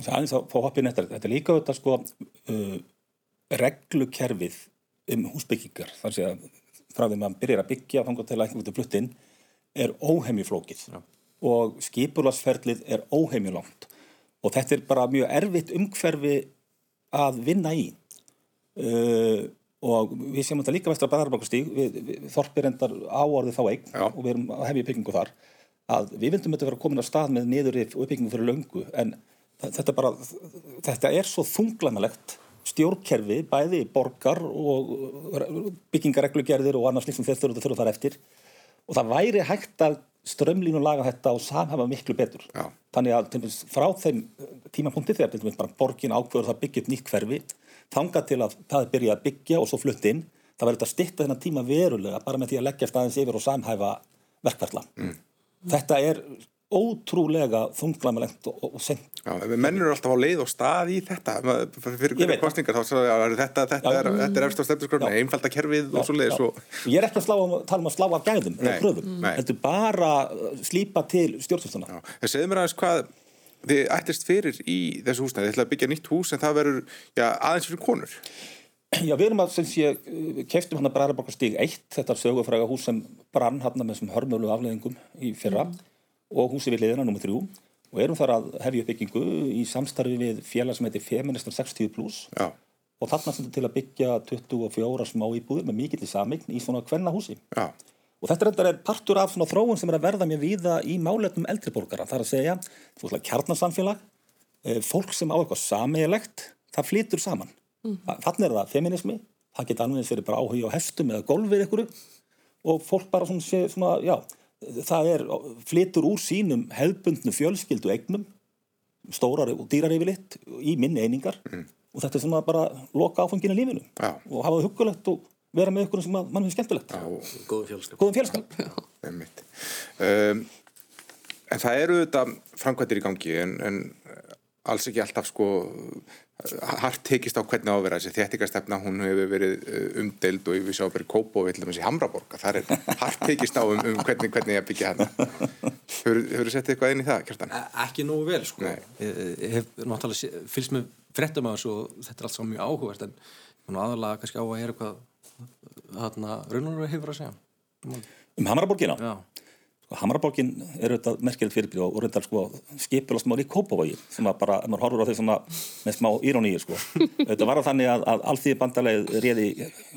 Það er aðeins að fá hoppið nettar þetta er líka þetta sko uh, reglukerfið um húsbyggingar. Þar sé að frá því maður byrjar að byggja þannig til að einhvern veginn flutt inn er óheimju flókið Já. og skipularsferlið er óheimju langt og þetta er bara mjög erfitt umhverfi að vinna í. Uh, og við séum þetta líka vestra bæðarbakastíg þorpir endar áorðið þá eign Já. og við erum að hefja byggingu þar. Að við vildum þetta vera komin á stað með niðurrif og uppbyggingu fyrir löngu en þetta, bara, þetta er svo þunglamilegt stjórnkerfi, bæði borgar og byggingareglugerðir og annars sem þeir þurfa þar eftir. Og það væri hægt að strömlínu laga þetta og samhafa miklu betur Já. þannig að dæmis, frá þeim tímapunkti þegar bara borgin ákveður það byggja upp nýtt hverfi þanga til að það er byrjað að byggja og svo flutt inn það verður þetta stitta þennan tíma verulega bara með því að leggja staðins yfir og samhæfa verkferðla mm. þetta er ótrúlega þunglamilegt og, og sent Já, mennur eru alltaf á leið og stað í þetta fyrir hverju kostningar þá að þetta, þetta, Já. er, þetta er eftir stefnusgröfni, einfalda kerfið og svo leiðis Já. og Ég er ekki að slá, um- tala um að slá af gæðum eða kröfum, nei. þetta er bara uh, slípa til stjórnstofstuna Já, það segði mér aðeins hvað þið ættist fyrir í þessu húsnæði, þið ætla að byggja nýtt hús en það verður já, aðeins fyrir konur. Já, við erum að, sem sé, keftum hann að Bræðarborgar stíg 1, þetta sögufræga hús sem brann hann með þessum hörmölu afleðingum í fyrra og húsi við liðina nr. 3 og erum þar að hefja byggingu í samstarfi við félag sem heitir Feministar 60 plus Já, og þarna sem til að byggja 24 smá íbúður með mikill í samign í svona kvenna húsi. já, Og þetta reyndar er partur af svona þróun sem er að verða mjög víða í málefnum eldriborgara. Það er að segja, þú veist, kjarnasamfélag, eh, fólk sem á eitthvað sameigilegt, það flytur saman. Mm. Þannig er það feminismi, það geta alveg fyrir bara áhuga á hefstum eða golfið ykkur og fólk bara svona, svona já, það er, flytur úr sínum hefðbundnu fjölskyldu eignum stórar og dýrar yfirleitt í minni einingar. Og þetta er svona bara loka áfanginu lífinu. Já. og hafa það huggulegt og vera með ykkur sem að mann finnst skemmtilegt. Góðum fjölskap. góðum fjölskap Einmitt. Um, en það eru þetta framkvæmdir í gangi en, en alls ekki alltaf sko hart tekist á hvernig á að vera þessi þéttingastefna, hún hefur verið uh, umdeild og við sjáum bara í Kópó við til dæmis í Hamraborg að það er hart tekist á um, um hvernig, hvernig ég að byggja hana Hefur þú sett eitthvað inn í það, Kjartan? Ekki nógu vel sko. Nei. Ég, hef náttúrulega sé- fylgst með fréttum af þessu og þetta er allt saman mjög áhugvært en aðalega kannski á að heyra hvað raunalur hefur að segja. um Hamaraborgina Já, Hamaraborgin er auðvitað merkilegt fyrirbyrð og reyndar sko skipilast máli í Kópavogi sem að bara, ef maður horfur á því svona með smá íróníu sko. [laughs] Þetta var þannig að, að allþýði bandalegið réði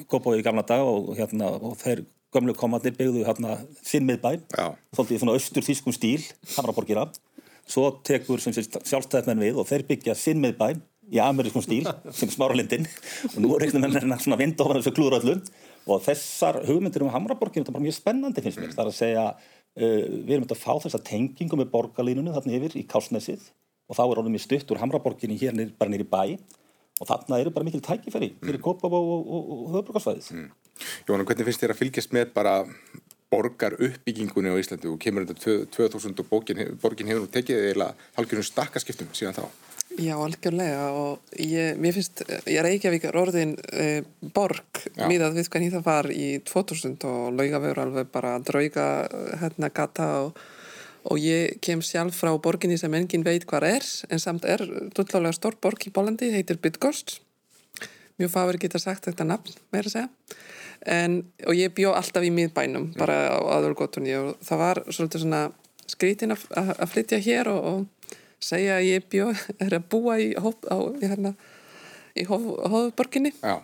Kópavogi í gamla dag og, hérna, og þeir gömlu komandir byggðu hérna sinn miðbæ Já. svolítið í svona austur þýskum stíl Hamaraborgina svo tekur sem sé sjálfstæðismenn við og þeir byggja sinn miðbæ í amerískum stíl [laughs] sem smáralindin og nú veginn að svona öllu. Og þessar hugmyndir um Hamraborgin þetta er bara mjög spennandi finnst mér. Það er að segja við erum þetta að fá þessa tengingu með borgarlínunum þarna yfir í Kásnesið og þá er orðið mjög stutt úr Hamraborginni hér nýr, bara nýr í bæ og þarna eru bara mikil tækifæri fyrir Kópavó og, og, og, og höfbrukarsvæðis mm. Jóna, hvernig finnst þér að fylgjast með bara borgar uppbyggingunni á Íslandi? Og kemur þetta 2000 og borgin, borgin hefur nú tekið eða halgjörnum stakkaskiptum síðan þá Já, algjörlega og ég, mér finnst, ég Reykjavík er orðin e, borg Já. miðað við hvernig það var í 2000 og laugaveur alveg bara drauga hérna gata og, og ég kem sjálf frá borginni sem engin veit hvað er en samt er dullálega stór borg í Bólandi, heitir Bydgost. Mjög fáir geta sagt þetta nafn meira að segja. En, og ég bjó alltaf í miðbænum bara á aðurgotunni og það var svolítið svona skrítin að flytja hér og, og segja að ég bjó, er að búa í, hóp, á, hérna, í hóf, hófborginni Já,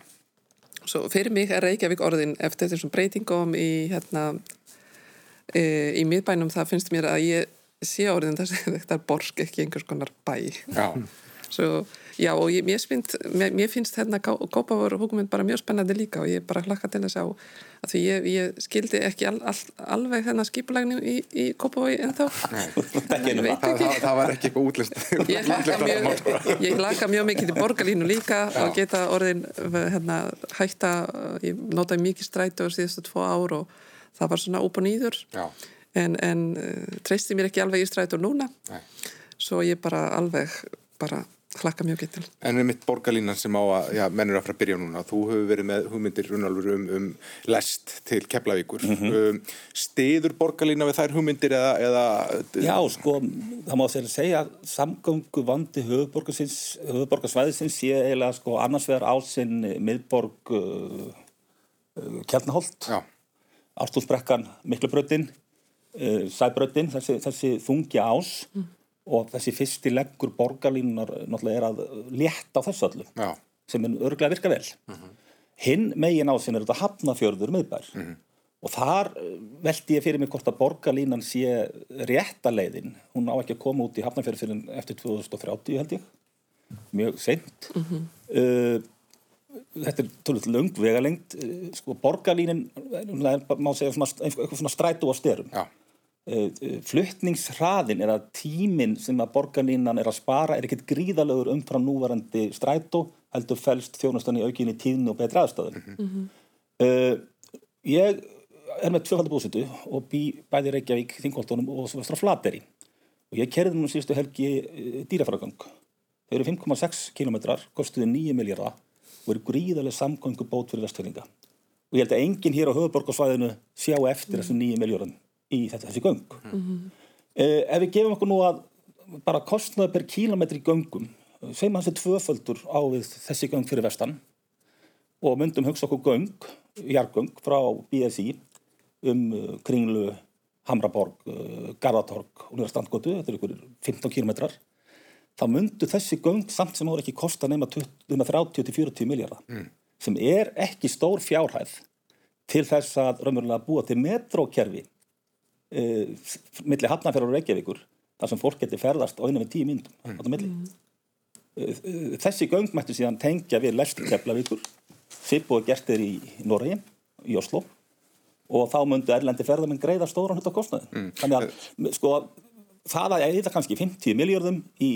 svo fyrir mig er Reykjavík orðin eftir þessum breytingum í hérna e, í miðbænum það finnst mér að ég sé orðin þessi [laughs] þetta er borg ekki einhvers konar bæ. Já, Svo, já og ég, mér, finnst, mér, mér finnst hérna Kópavur hugmynd bara mjög spennandi líka og ég bara hlakka til að sjá að því ég, ég skildi ekki al, al, alveg þennan skipulægni í, í Ekki ég einu veit það, var ekki eitthvað útlist [laughs] ég hlakka mjög, ég hlakka mjög mikið til borgarlínu líka og geta orðin hérna, hætta, ég notaði mikið strætu á síðustu tvo ár og það var svona upp og nýður Já. en, en uh, treysti mér ekki alveg í strætu núna. Nei. svo ég bara alveg bara hlakka mjög getur. En við mitt borgarlínan sem á að, já, menn eru að fara að byrja núna, þú hefur verið með hugmyndir Runalfur um, um lest til Keflavíkur. um, stiður borgarlína við þær hugmyndir eða, eða Já, sko, það má sér segja að samgöngu vandi höfuborgarsvæðisins sé eiginlega sko annars vegar ásinn miðborg uh, uh, Kjarnaholt, Já, Árstúnsbrekkan, Miklubrötin, uh, Sæbrötin, þessi, þessi þungi ás og þessi fyrsti leggur borgarlínunar náttúrulega er að létta á þessu öllu já, sem er örglega að virka vel. Hinn megin ásinn er þetta hafnafjörður miðbær og þar eh, velti ég fyrir mig hvort að borgarlínan sé rétta leiðin. Hún á ekki að koma út í hafnafjörður fyrir eftir 2030 held ég, mjög seint. Uh, þetta er tölvöld löng vegalengt, uh, sko borgarlínin, má segja svona, eitthvað svona strætu á styrum. já, fluttningshraðin er að tíminn sem að borgarlínan er að spara er ekkert gríðalögur umfram núvarandi strætó heldur fælst þjónustan í aukinni tíðni og betri aðstöðum uh, ég er með tvöfaldi búsitu og bý bæði í Reykjavík, Þingoltónum og svo vestra Flateri og ég kerði nú síðustu helgi uh, dýrafæragang þau eru 5,6 kilometrar, kostuðu 9 miljardar og eru gríðaleg samgöngu bót fyrir vestfjörninga og ég held að enginn hér á höfuborgarsvæðinu sjá eftir þessum 9 miljardum í þetta, þessi göng. Uh, ef við gefum okkur nú að bara kostnaði per kílometri göngum segjum hans er tvöföldur á við þessi göng fyrir vestan og myndum hugsa okkur göng, jargöng frá BSI um uh, Kringlu, Hamraborg, uh, Garðatorg og nýra standgótu, þetta er ykkur 15 kilometrar þá myndu þessi göng samt sem voru ekki kosta nema 30-40 miljardar mm. sem er ekki stór fjárhæð til þess að raunverulega búa til metrókerfi uh, milli Hafnarfjörður og Reykjavíkur þar sem fólk getur ferðast á einu með tíu myndum mm. á það milli uh, þessi göng mættu síðan tengja við lestur Keflavíkur Sipu og gestir í Noregi í Oslo og þá myndu erlendi ferðarmenn greiða stóran hlut á kostnaði. Mm. Þannig að sko, það að eða kannski 50 miljardum í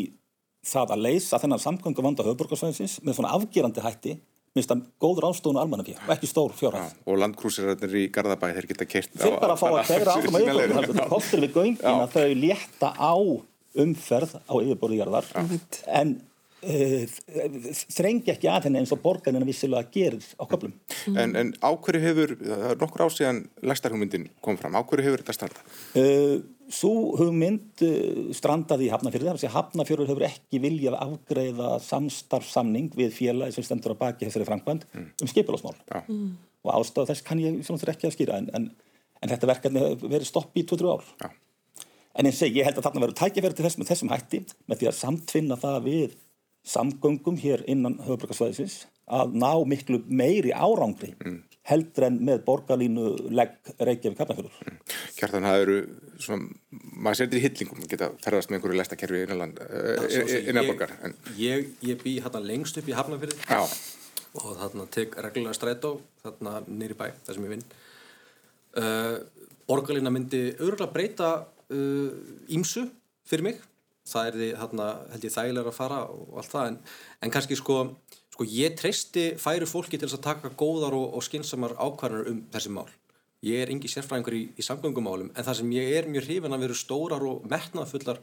það að leysa þennan samgöngu vanda höfburgarsvæðisins með svona afgerandi hætti minnst að góður ástónu almannafíð og ekki stór fjárhæð. Og landkrúsirarnir í Garðabæ þeir geta kert á... Þeir bara fá að kegra áfram að yfirbúrðu. Það kostur við göngin að þau létta á umferð á yfirbúrðu jarðar en Uh, þrengi ekki að henni eins og borgarinn vissilega gerir á köplum. En, en áhverju hefur, það er nokkur ásíðan læstarhugmyndin kom fram, áhverju hefur þetta strandað? Uh, Svo hugmynd uh, strandaði í Hafnafjörði þar sem Hafnafjörður hefur ekki viljað afgreiða samstarfsamning við félagi sem stendur á baki þessari framkvæmd mm. um skipilásmál ja. mm. og ástæðu þess kann ég ekki að skýra en, en, en þetta verkefni hefur verið stopp í 2-3 ár ja. En eins og ég held að þarna verður tækifæri til þessum, þessum hætti með því að samtvinna það við samgöngum hér innan höfbrukarsvæðisins að ná miklu meiri árangri mm. Heldur en með borgarlínu legg Reykjavík Hafnarfjörður. Mm. Kjartan, það eru svona, maður setur í hillingum, geta ferðast með einhverju lestakerfi innan, innan borgar. En... Ég, ég bý hérna lengst upp í Hafnarfjörði og þarna tek reglulega strætó þarna nýri bæ, það sem ég vinn. Uh, borgarlína myndi örgulega breyta ímsu uh, fyrir mig það er því hérna, held ég þægilega að fara og allt það en, en kannski sko, sko ég treysti færi fólki til að taka góðar og, og skinsamar ákvarðanar um þessi mál. Ég er engi sérfræðingur í, í samgöngumálum en það sem ég er mjög hrifin að vera stórar og metnaðfullar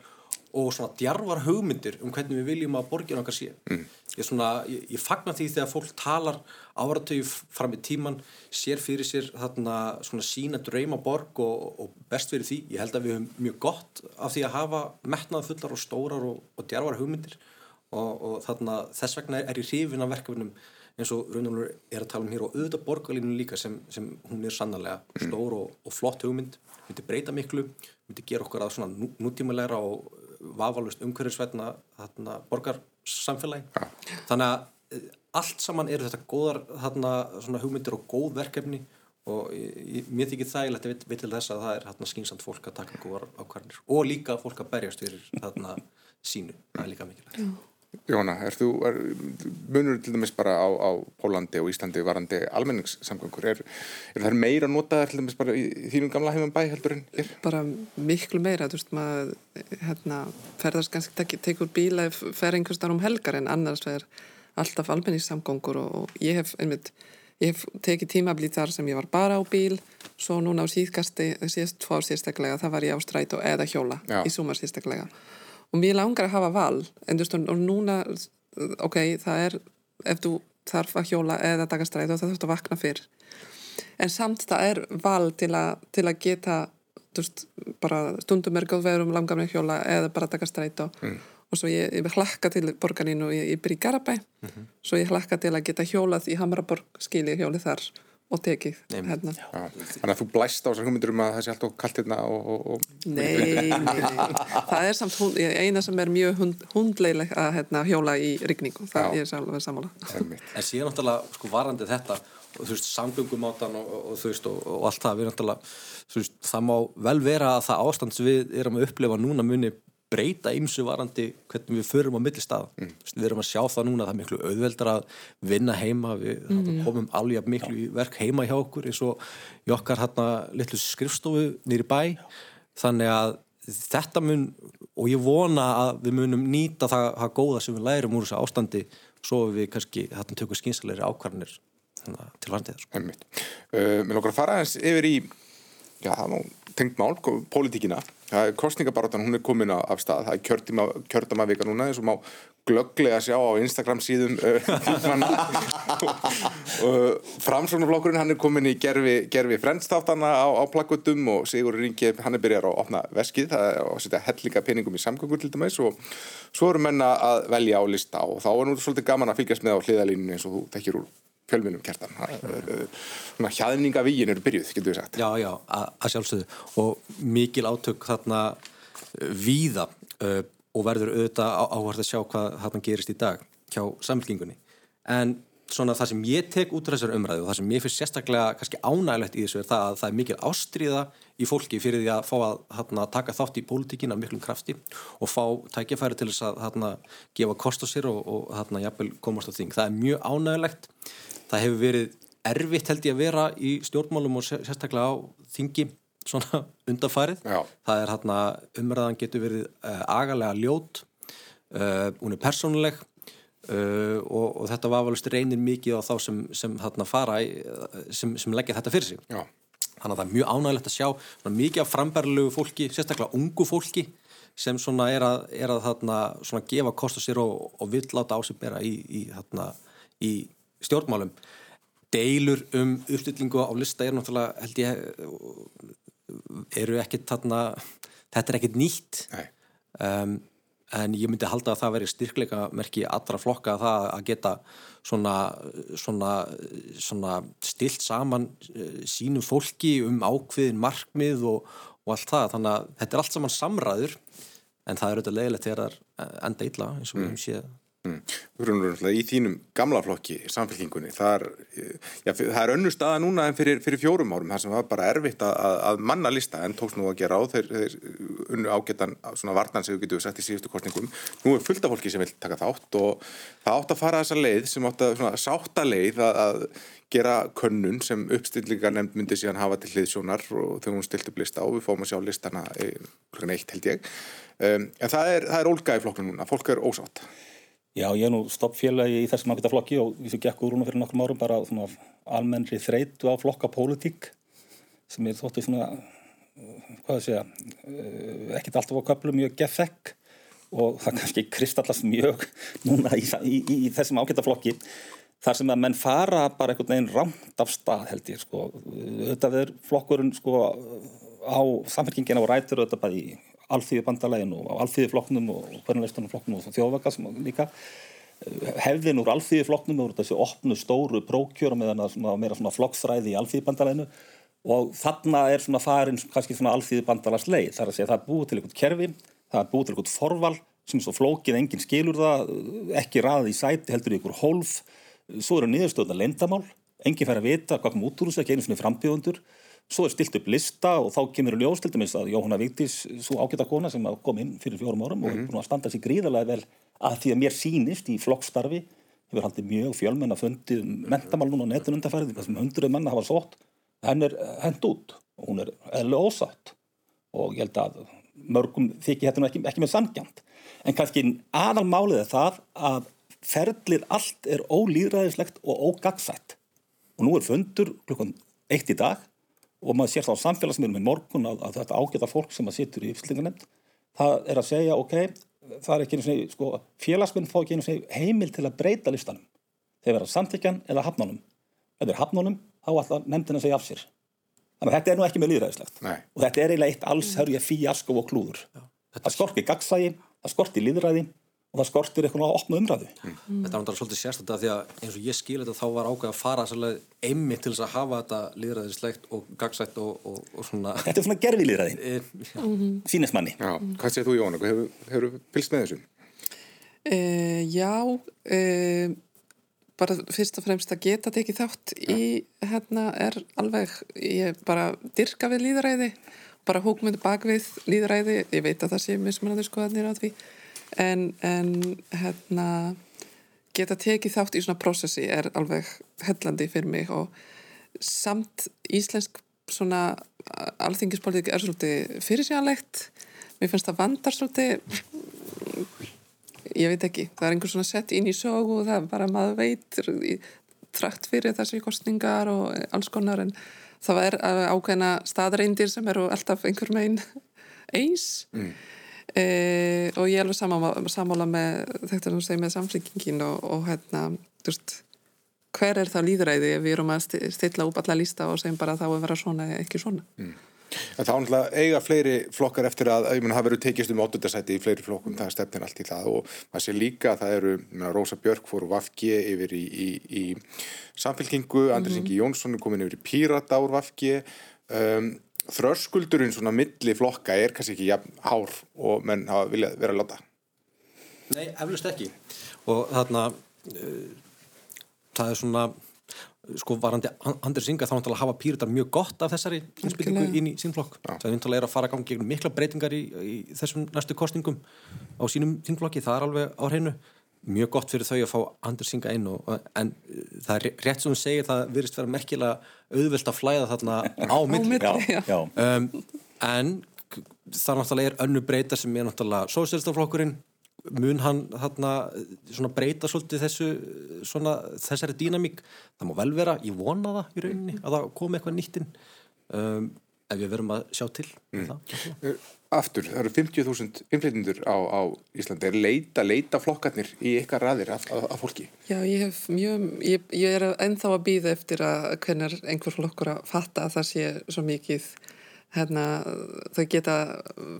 og svona djarvar hugmyndir um hvernig við viljum að borgin okkar sé. Mm. ég, svona, ég, ég fagnar því þegar fólk talar áratöyu fram í tíman sér fyrir sér þarna svona sína drauma borg og, og best fyrir því. Ég held að við höfum mjög gott af því að hafa metnaðfullar og stórar og, og djarvar hugmyndir og, og þarna þess vegna er ég hrifin af verkefnum eins og Raunar er að tala um hér. Og auðvitað borgarlínu líka sem, sem hún er sannarlega mm. stór og flott hugmynd. Myndi breyta miklu, myndi gera okkur að svona nútímulegra og vafalust umhverjusvætna borgarsamfélagi. Ja. þannig að eh, allt saman eru þetta góðar þarna, hugmyndir og góð verkefni. Og ég, mér þykir þægilegt að við til þess að það er hérna, skýnsamt fólk að taka góðar ákvarðinir og líka fólk að berjast fyrir þarna sínu, það er líka mikilvægt Jóna, er þú, er, munur til dæmis bara á, á Pólandi og Íslandi varandi almenningssamgöngur, er, er það meira notaðar til dæmis bara í þínum gamla heimum bæ heldur en hér? Bara miklu meira, þú veist maður hérna, ferðast kannski tek, tekur bíla fer einhverstar um helgar en annars fer alltaf almenningssamgöngur og, og ég hef einmitt, ég hef tekið tímablíð þar sem ég var bara á bíl svo núna á síðkasti, síðast tvo ár síðstaklega, það var ég á strætó eða hjóla Já. í sumar síðstaklega og mér langar að hafa val en þú veist, og núna ok, það er, ef þú þarf að hjóla eða taka stræð og það þarf að vakna fyrr en samt það er val til, a, til að geta veist, bara stundum er góð veður um langar með hjóla eða bara taka stræð og, mm. og svo ég, ég hlakka til borgarinu og ég, ég byrja í Garabæ mm -hmm. svo ég hlakka til að geta hjólað í Hamraborg skilji hjólið þar og tekið hérna. Þannig að þú blæst á þessar hugmyndur um að það sé alltaf kallt hérna og, og, og... Nei, nei, [laughs] það er samt hund, eina sem er mjög hund, hundleileg að hérna, hjóla í rigningu, það Já. er alveg samála En síðan náttúrulega sko varandi þetta og þú veist, samgöngumátan og, og þú veist, og allt það, við náttúrulega þú veist, það má vel vera að það ástand sem við erum að upplefa núna muni breyta ymsu varandi hvernig við förum á millistað mm. við erum að sjá það núna það er miklu auðveldar að vinna heima við mm. komum alveg miklu í verk heima hjá okkur eins og í okkar hérna litlu skrifstofu nýri bæ þannig að þetta mun og ég vona að við munum nýta það, það góða sem við lærum úr þessu ástandi svo við kannski hérna tökum skynsalegri ákvarðanir til varandið sko. uh, Mér lókar að fara eins yfir í já það nú tengt mál, pólitíkina. Kostningabarátan hún er komin af stað. Það er kjördamavika núna eins og má glögglega sjá á Instagram síðum [laughs] framsóknarflokkurinn hann er komin í gerfi, gerfi frendstátana á, á plakkutum og Sigur Ringi hann er byrjar að opna veskið. Að setja hellinga peningum í samgöngur til dæmis og svo eru menna að velja á lista og þá er nú svolítið gaman að fylgjast með á hliðalíninu eins og þú tekir úr fjölminum kertan svona hjaðninga víin eru byrjuð, getur við sagt. Já, já, að sjálfsögðu. Og mikil átök þarna uh, víða uh, og verður auðvitað áhvert að sjá hvað þarna gerist í dag hjá samfélkingunni en svona það sem ég tek út af þessar umræðu og það sem ég finnst sérstaklega kannski ánægilegt í þessu er það að það er mikil ástriða í fólki fyrir því að fá að hana, taka þátt í pólitíkin af miklum krafti og fá tækjafæri til þess að hana, gefa kost á sér og, og hana, komast á þing. Það er mjög ánægilegt það hefur verið erfitt held ég að vera í stjórnmálum og sérstaklega á þingi svona [laughs] undarfarið. Já. Það er umræðan getur verið uh, agalega ljót, uh, hún er persónuleg uh, og, og þetta var alveg reynir mikið á þá sem, sem hérna fara, í, sem, sem leggja þetta fyrir sig. Já. Þannig að það er mjög ánægilegt að sjá mikið af frambærlegu fólki, sérstaklega ungu fólki sem svona er að, er að þarna, svona gefa kost á sér og, og vill láta á sig bera í, í, þarna, í stjórnmálum. Deilur um uppstillingu á lista er náttúrulega, held ég, eru ekkit þarna, þetta er ekkit nýtt. Um, en ég myndi halda að það veri styrkleika merki allra flokka að það að geta svona, svona, svona stilt saman uh, sínu fólki um ákveðin markmið og, og allt það, þannig að þetta er allt saman samræður en það er auðvitað leiðilegt þegar það er enda illa eins og við hefum séð Mm. Í þínum gamla flokki, samfélkingunni, já, það er önnu staða núna en fyrir, fyrir fjórum árum, það sem var bara erfitt að, að manna lista en tókst nú að gera á þeir, þeir unnu ágetan svona vartan sem við getum sett í síðustu kostningum. Nú er fullt af fólki sem vil taka þátt og það átt að fara þessa leið sem átt að svona sátta leið að, að gera könnun sem uppstillingar nefnd myndi síðan hafa til hliðsjónar og þegar hún stilt upp lista og við fáum að sjá listana klukkan eitt held ég. Um, en það er, er ólga í flokknu núna, fólk er ósátt. Já, ég er nú stoppfélagi í þessum ágæta flokki og sem gekk úr húnum fyrir nokkrum árum bara svona almennri þreytu á flokkapólitík sem er þóttið svona, hvað það segja, ekkert alltaf á köflum mjög gefekk og það kannski kristallast mjög núna í, í, í, í þessum ágæta flokki þar sem að menn fara bara einhvern veginn rámt af stað held ég sko. Þetta er flokkurinn sko á samfélkingina og rætur þetta bara í alþýðu bandalægin og alþýðu flokknum og hvernig flokknum og þjóðvaka sem líka hefðin úr alþýðu flokknum og þessi opnu stóru brókjör meðan að svona, meira svona flokksræði í alþýðu bandalæginu og þarna er svona farin kannski svona alþýðu bandalags leið þar að segja það er búið til einhvern kerfi það er búið til einhvern forval sem er svo flókið enginn skilur það ekki raðið í sæti heldur í einhver hólf. Svo eru niðurstöðna lendamál enginn fær að vita hvað kom út úr þessu ekki einu svona frambjöðundur svo er stilt upp lista og þá kemur ljós til dæmis að Jóhanna Víktis, svo ágæta kona sem kom inn fyrir fjórum árum mm -hmm. og er búin að standa sér gríðarlega vel að því að mér sínist í flokkstarfi hefur haldið mjög fjölmenn að fundið mentamál núna á netun undarfærið þar sem hundruð menna hafa sótt. Henn er hend út og hún er eðlega ósátt og ég held að mörgum þykir nú ekki, ekki með sangjant en kannski aðalmálið er það að ferlið allt er ólýðræðislegt og ógagsætt og nú er fundur klukkan eitt í dag og maður sér þá samfélagsmiðlum í morgun að, að þetta ágæta fólk sem að sittur í fyllinganemnd það er að segja ok það er ekki einu svona, sko, félagsmenn fá ekki einu svona heimil til að breyta listanum. Þeir vera samtíkjan eða hafnánum ef þeir hafnánum þá ætla nefndin að segja af sér. Þannig að þetta er nú ekki með líðræðislegt Nei. og þetta er eiginlega eitt alls hörja fíasko og klúður. Já, það skorti gagsægi, það skorti líðræði og það skortir eitthvað að opna umræðu. Mm. Þetta er náttúrulega svolítið sérstætt að því að eins og ég skil þetta þá var ákveð að fara svolítið einmitt til þess að hafa þetta líðræðislegt og gagsætt og, og, og svona þetta er svona gerfi líðræði, e, já, sínist manni Já, hvað segir þú Jóhanna? Hefur, hefur pilst með þessu? Uh, já, uh, bara fyrst og fremst að geta tekið þátt í hérna er alveg, ég bara dyrka við líðræði, bara hókmyndu bak við líðræði, ég veit að það sé mismunandi skoðanir á því, en, en hérna geta tekið þátt í svona prósessi er alveg hellandi fyrir mig og samt íslensk svona alþingispolítik er svolítið fyrirsjánlegt, mér finnst það vandar svolítið ég veit ekki, það er einhver svona sett inn í sögu það er bara maður veit í, trækt fyrir þessi kostningar og alls konar en það er ákveðna staðreindir sem eru alltaf einhver megin eins mm. E, og ég er alveg samála, samála með þetta sem segir með samflingingin og, og hérna, þú veist hver er það líðræði ef við erum að stilla upp alla lísta og segjum bara þá að vera svona eða ekki svona Mm. Þá náttúrulega eiga fleiri flokkar eftir að, ég menn, það verður tekist um áttundarsæti í fleiri flokkum, það er stefnin allt í það og maður sé líka að það eru, menna, Rósa Björk fór Vafgi yfir í, í, í samfélkingu, Andris Ingi mm -hmm. Jónsson er komin yfir í Pírata úr Vafgi um, þrörskuldurinn svona milli flokka er kannski ekki jafn hár og menn hafa viljað vera að láta. Nei, eflust ekki. Og þarna uh, það er svona sko varandi Andris Inga þá náttúrulega hafa pýritar mjög gott af þessari innspilningu inn í sínflokk. Það er náttúrulega að fara að ganga gegn mikla breytingar í, í þessum næstu kostningum á sínum sínflokki, það er alveg á hreinu mjög gott fyrir þau að fá andur synga inn og, en uh, það er rétt sem hún segir það virðist vera merkilega auðvelt að flæða þarna á milli. Já, já. um, en það náttúrulega er önnu breyta sem er náttúrulega sósélstaflokkurinn mun hann þarna svona breyta svolítið þessu svona þessari dýnamík það má vel vera, ég vona það í rauninni að það komi eitthvað nýttinn um, ef við verum að sjá til mm. það. Aftur, það eru 50.000 innflytjendur á, á Íslandi. Er leita, leita flokkarnir í ykkar raðir af, af, af fólki? Já, ég hef mjög, ég, ég er ennþá að býða eftir að hvernig einhver flokkur að fatta að það sé svo mikið hérna, þau geta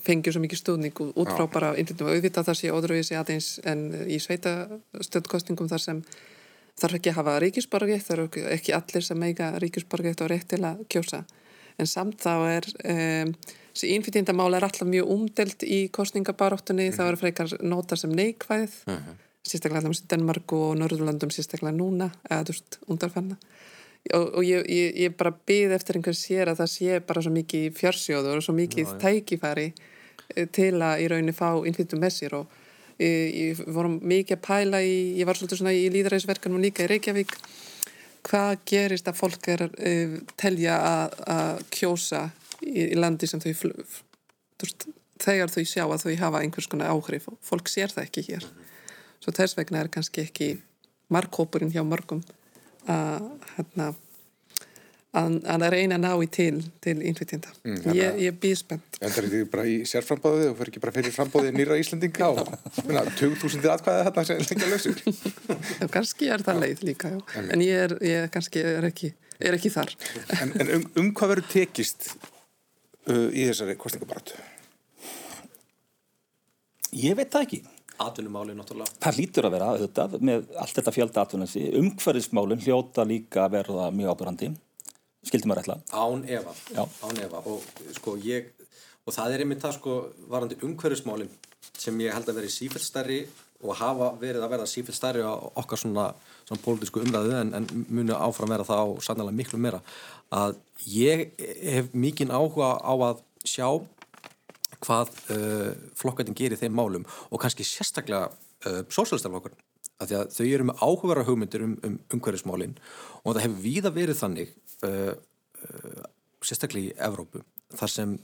fengið svo mikið stuðning út út frá bara innflytjum og auðvitað það sé óðruvísi aðeins en í sveita stöðkostningum þar sem þarf ekki að hafa ríkisborgið, það ekki- ekki allir sem eiga ríkisborgið og rétt til að kjósa en samt þá er um, þessi innflytjendamál er alltaf mjög umdelt í kostningabaráttunni, það eru frekar nota sem neikvæð sérstaklega allavega í Danmark og Norðurlandum sérstaklega núna, eða þú veist, undarfanna og, og ég, ég, ég bara byð eftir einhvern sér að það sé bara svo mikið fjársjóður og svo mikið tækifæri eh, til að í rauninni fá innflyttum með sér. Og ég, ég vorum mikið að pæla í, ég var svolítið svona í líðræðisverkanum líka í Reykjavík hvað gerist að fólk er uh, telja að, að kjósa í, í landi sem þau veist, þegar þau sjá að þau hafa einhvers konar áhrif? Og fólk sér það ekki hér. Svo þess vegna er kannski ekki markhópurinn hjá mörgum að hérna að, að reyna að ná í til til innflytjenda. Mm, ég, ég býð spennt. En það er ekki bara í sérframbóðið og fyrir ekki bara fyrir frambóðið nýra Íslandinga og minna, 20.000 atkvæði þarna sem lengja lausur. Já, kannski er það leið líka, já. En ég er, ég kannski er ekki, er ekki þar. En, en um, um hvað verður tekist uh, í þessari kostningabaratu? Ég veit það ekki. atvinnumáli náttúrulega Það lítur að vera auðvitað með allt þetta fjölda atvinnansi. Umhverfismálun hljóta líka að verða mjög ábyrrandi. Skildi maður ætla. Án Já. án efa og sko ég, og það er einmitt það sko varandi umhverfismálin sem ég held að veri sífælt stærri og hafa verið að verða sífælt stærri á okkar svona, svona pólitísku umræðu en, en muni áfram vera það á sannlega miklu meira að ég hef mikinn áhuga á að sjá hvað uh, flokkatin gerir þeim málum og kannski sérstaklega uh, sósælstaflokkur af því að þau eru með áhugara hugmyndir um, um umhverfismálin og það hefur víða verið þannig uh, uh, sérstaklega í Evrópu þar sem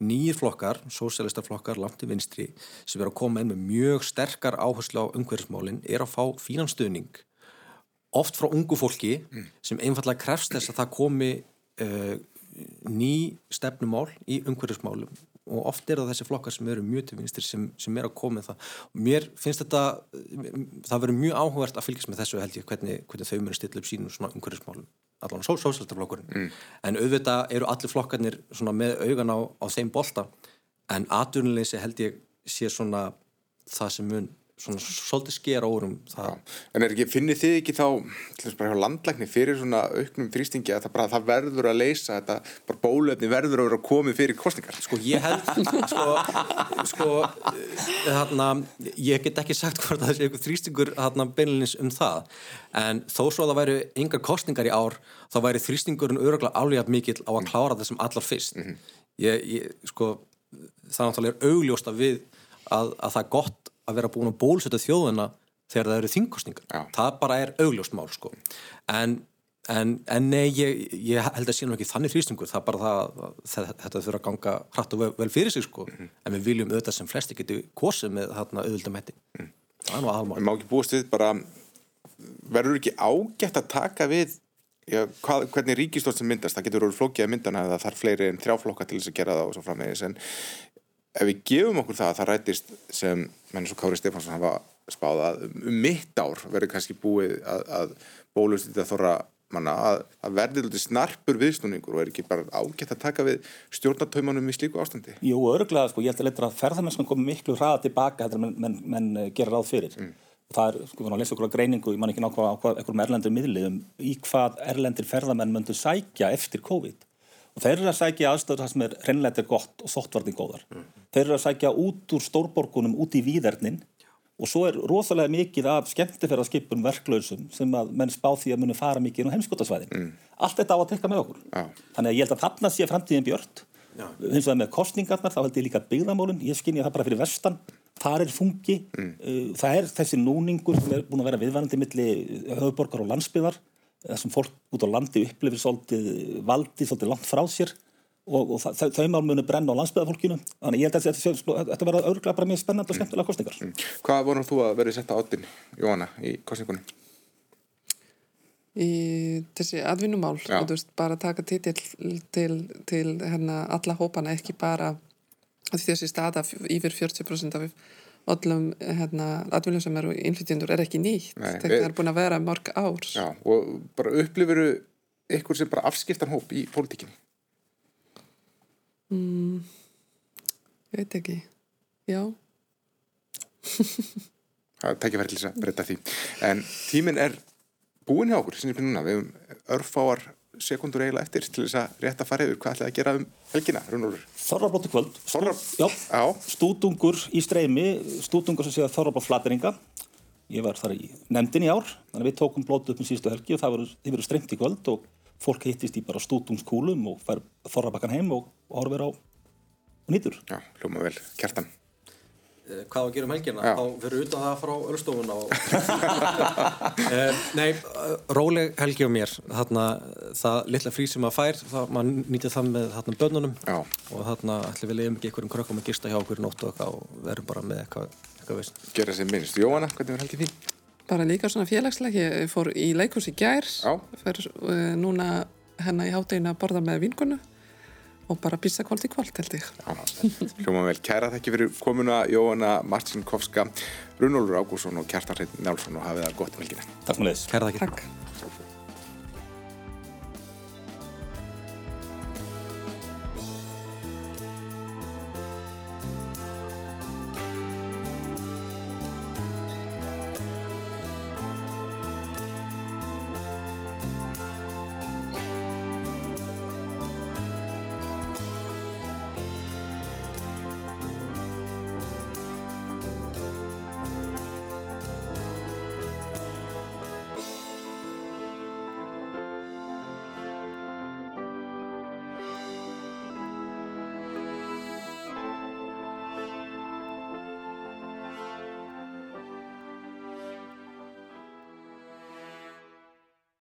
nýjir flokkar, sósælistaflokkar langt til vinstri sem er að koma inn með mjög sterkar áherslu á umhverfismálin er að fá fínan stuðning oft frá ungu fólki sem einfallega krefst þess að það komi uh, ný stefnumál í umhverfismálum. Og oft er það þessi flokkar sem eru mjög til vinstir sem, sem er að koma með það. Og mér finnst þetta það verður mjög áhugavert að fylgjast með þessu held ég hvernig, hvernig þau munu stilla upp sínum svona umhverfismálum allan só, sósæltaflokkurinn mm. en auðvitað eru allir flokkarnir með augan á, á þeim bolta en atvinnuleysi held ég sé svona það sem mun svona svolítið skera órum það. En er ekki, finnir þið ekki þá, landlækni, fyrir svona auknum þrýstingi að það, bara, það verður að leysa þetta, bara bólefni verður að vera komið fyrir kostningar? Sko ég held, sko, sko, þarna, ég get ekki sagt hvort að það sé eitthvað þrýstingur þarna beinlinis um það, en þó svo að það væri yngar kostningar í ár, þá væri þrýstingurinn öruglega álíðat mikill á að klára þessum allar fyrst. ég, ég, sko, það náttúrulega er augljóst að við, að, að það er gott að vera búin að bólusetja þjóðina þegar það eru þingkostningar. Það bara er augljóst mál, sko. En En, en nei, ég, ég held að nú ekki þannig þrýstingur, það er bara það að þe- þetta þurfa að ganga hratt og vel, vel fyrir sig sko, en við viljum auðvitað sem flesti geti kosið með þarna auðvildum hætti. Það er nú aðalmál má ekki búast við bara, verður ekki ágætt að taka við já, hvað, hvernig ríkistort sem myndast, það getur verið flókið að myndana eða það er fleiri en þrjáflokka til þess að gera það og svo framvegis, en ef við gefum okkur það að það rætist sem menn svo Kári Stefánsson hafa spáð að um mitt ár verður kannski búið að, að bólust þetta þorra manna að, að verði lítið snarpur viðsnúningur og er ekki bara ágætt að taka við stjórnartaumanum í slíku ástandi Jú, örglega, sko, ég held að leitra að ferðarmennskan komi miklu hraða tilbaka þetta menn, menn, menn eh, gera ráð fyrir. Það er, sko, við erum að lesa okkur á greiningu, ég man ekki nákvæmlega á einhverjum erlendur miðliðum, í hvað erlendir ferðarmenn möndu sækja eftir COVID. Þeir eru að sækja aðstöður það sem er reynlegt er gott og þóttvartin góðar. Þeir eru að sækja út úr stórborgunum, út í víðernin og svo er rosalega mikið af skemmtifærðarskipum verklausum sem að menn spá því að muni fara mikið inn á heimskotasvæðin. Mm. Allt þetta á að tekka með okkur. Já. Þannig að ég held að þarna sé framtíðin björt. Hins vegar með kostningarnar þá held ég líka byggðamólin. Ég skynja það bara fyrir vestan. þar er þungi mm. það er þessi núningur sem er búin að vera viðvarandi milli höfuborgar og landsbyðar þar sem fólk út á landi upplifir svolítið valdið svolítið langt frá sér og, og það, þau mál munu brenna á landsbyðarfólkinu þannig ég held að þetta, þetta, verða örgulega bara mjög spennand og skemmtilega kostningar mm. Hvað vorum þú að verði sett á áttin, Jóhanna, í kostningunum? Í þessi veist, bara taka titill til, til hérna, alla hópana, ekki bara þessi staða yfir 40% af öllum hérna, atvinnum sem eru innflytjendur er ekki nýtt Nei, þetta er búin að vera mörg ár. Já, og bara upplifuru ykkur sem bara afskiptan hóp í pólitíkinni? Mm, Ég veit ekki. Já. [laughs] Það tekja þess að breyta því. En tíminn er búin hjá okkur við hefum örfáar sekundur eiginlega eftir til þess að rétt að fara yfir hvað ætlaði að gera um helgina, Rúnúlur Þorrablóttu kvöld. Þorra... Já, Já. stúdungur í streymi stúdungur sem séða Þorrablótt flateringa ég var þar í nefndin í ár þannig að við tókum blótu upp um síðustu helgi og það verður streymt í kvöld og fólk hittist í bara stúdungskúlum og fær Þorrabakkan heim og, horfir á og nýtur. Já, hljóma vel, kjartan hvað að gera um helgina Já. þá fyrir utan það frá öllstofun og... [laughs] Eh, nei, róleg helgi á mér. Þarna, það litla frí sem maður fær það, maður nýtið það með þarna börnunum Já. og þarna ætlum við leiðum ekki einhverjum krökkum að gista hjá okkur nótt og, og verum bara með eitthvað, eitthvað veist Gera sem minnst, Jóhanna, hvernig var helgið þín? Bara líka svona félagsleg ég fór í leikurs í gær. Fyrir uh, eh, núna hennar í háttegin að borða með vinkunu og bara býsa kvöld í kvöld held ég. Hljóma vel, kæra þekki fyrir komuna Jóhanna Marcinkovska, Runolfur Ágússon og Kjartan Reynd Nálsson og hafið það gott um helgina. Takk fyrir Kæra þekki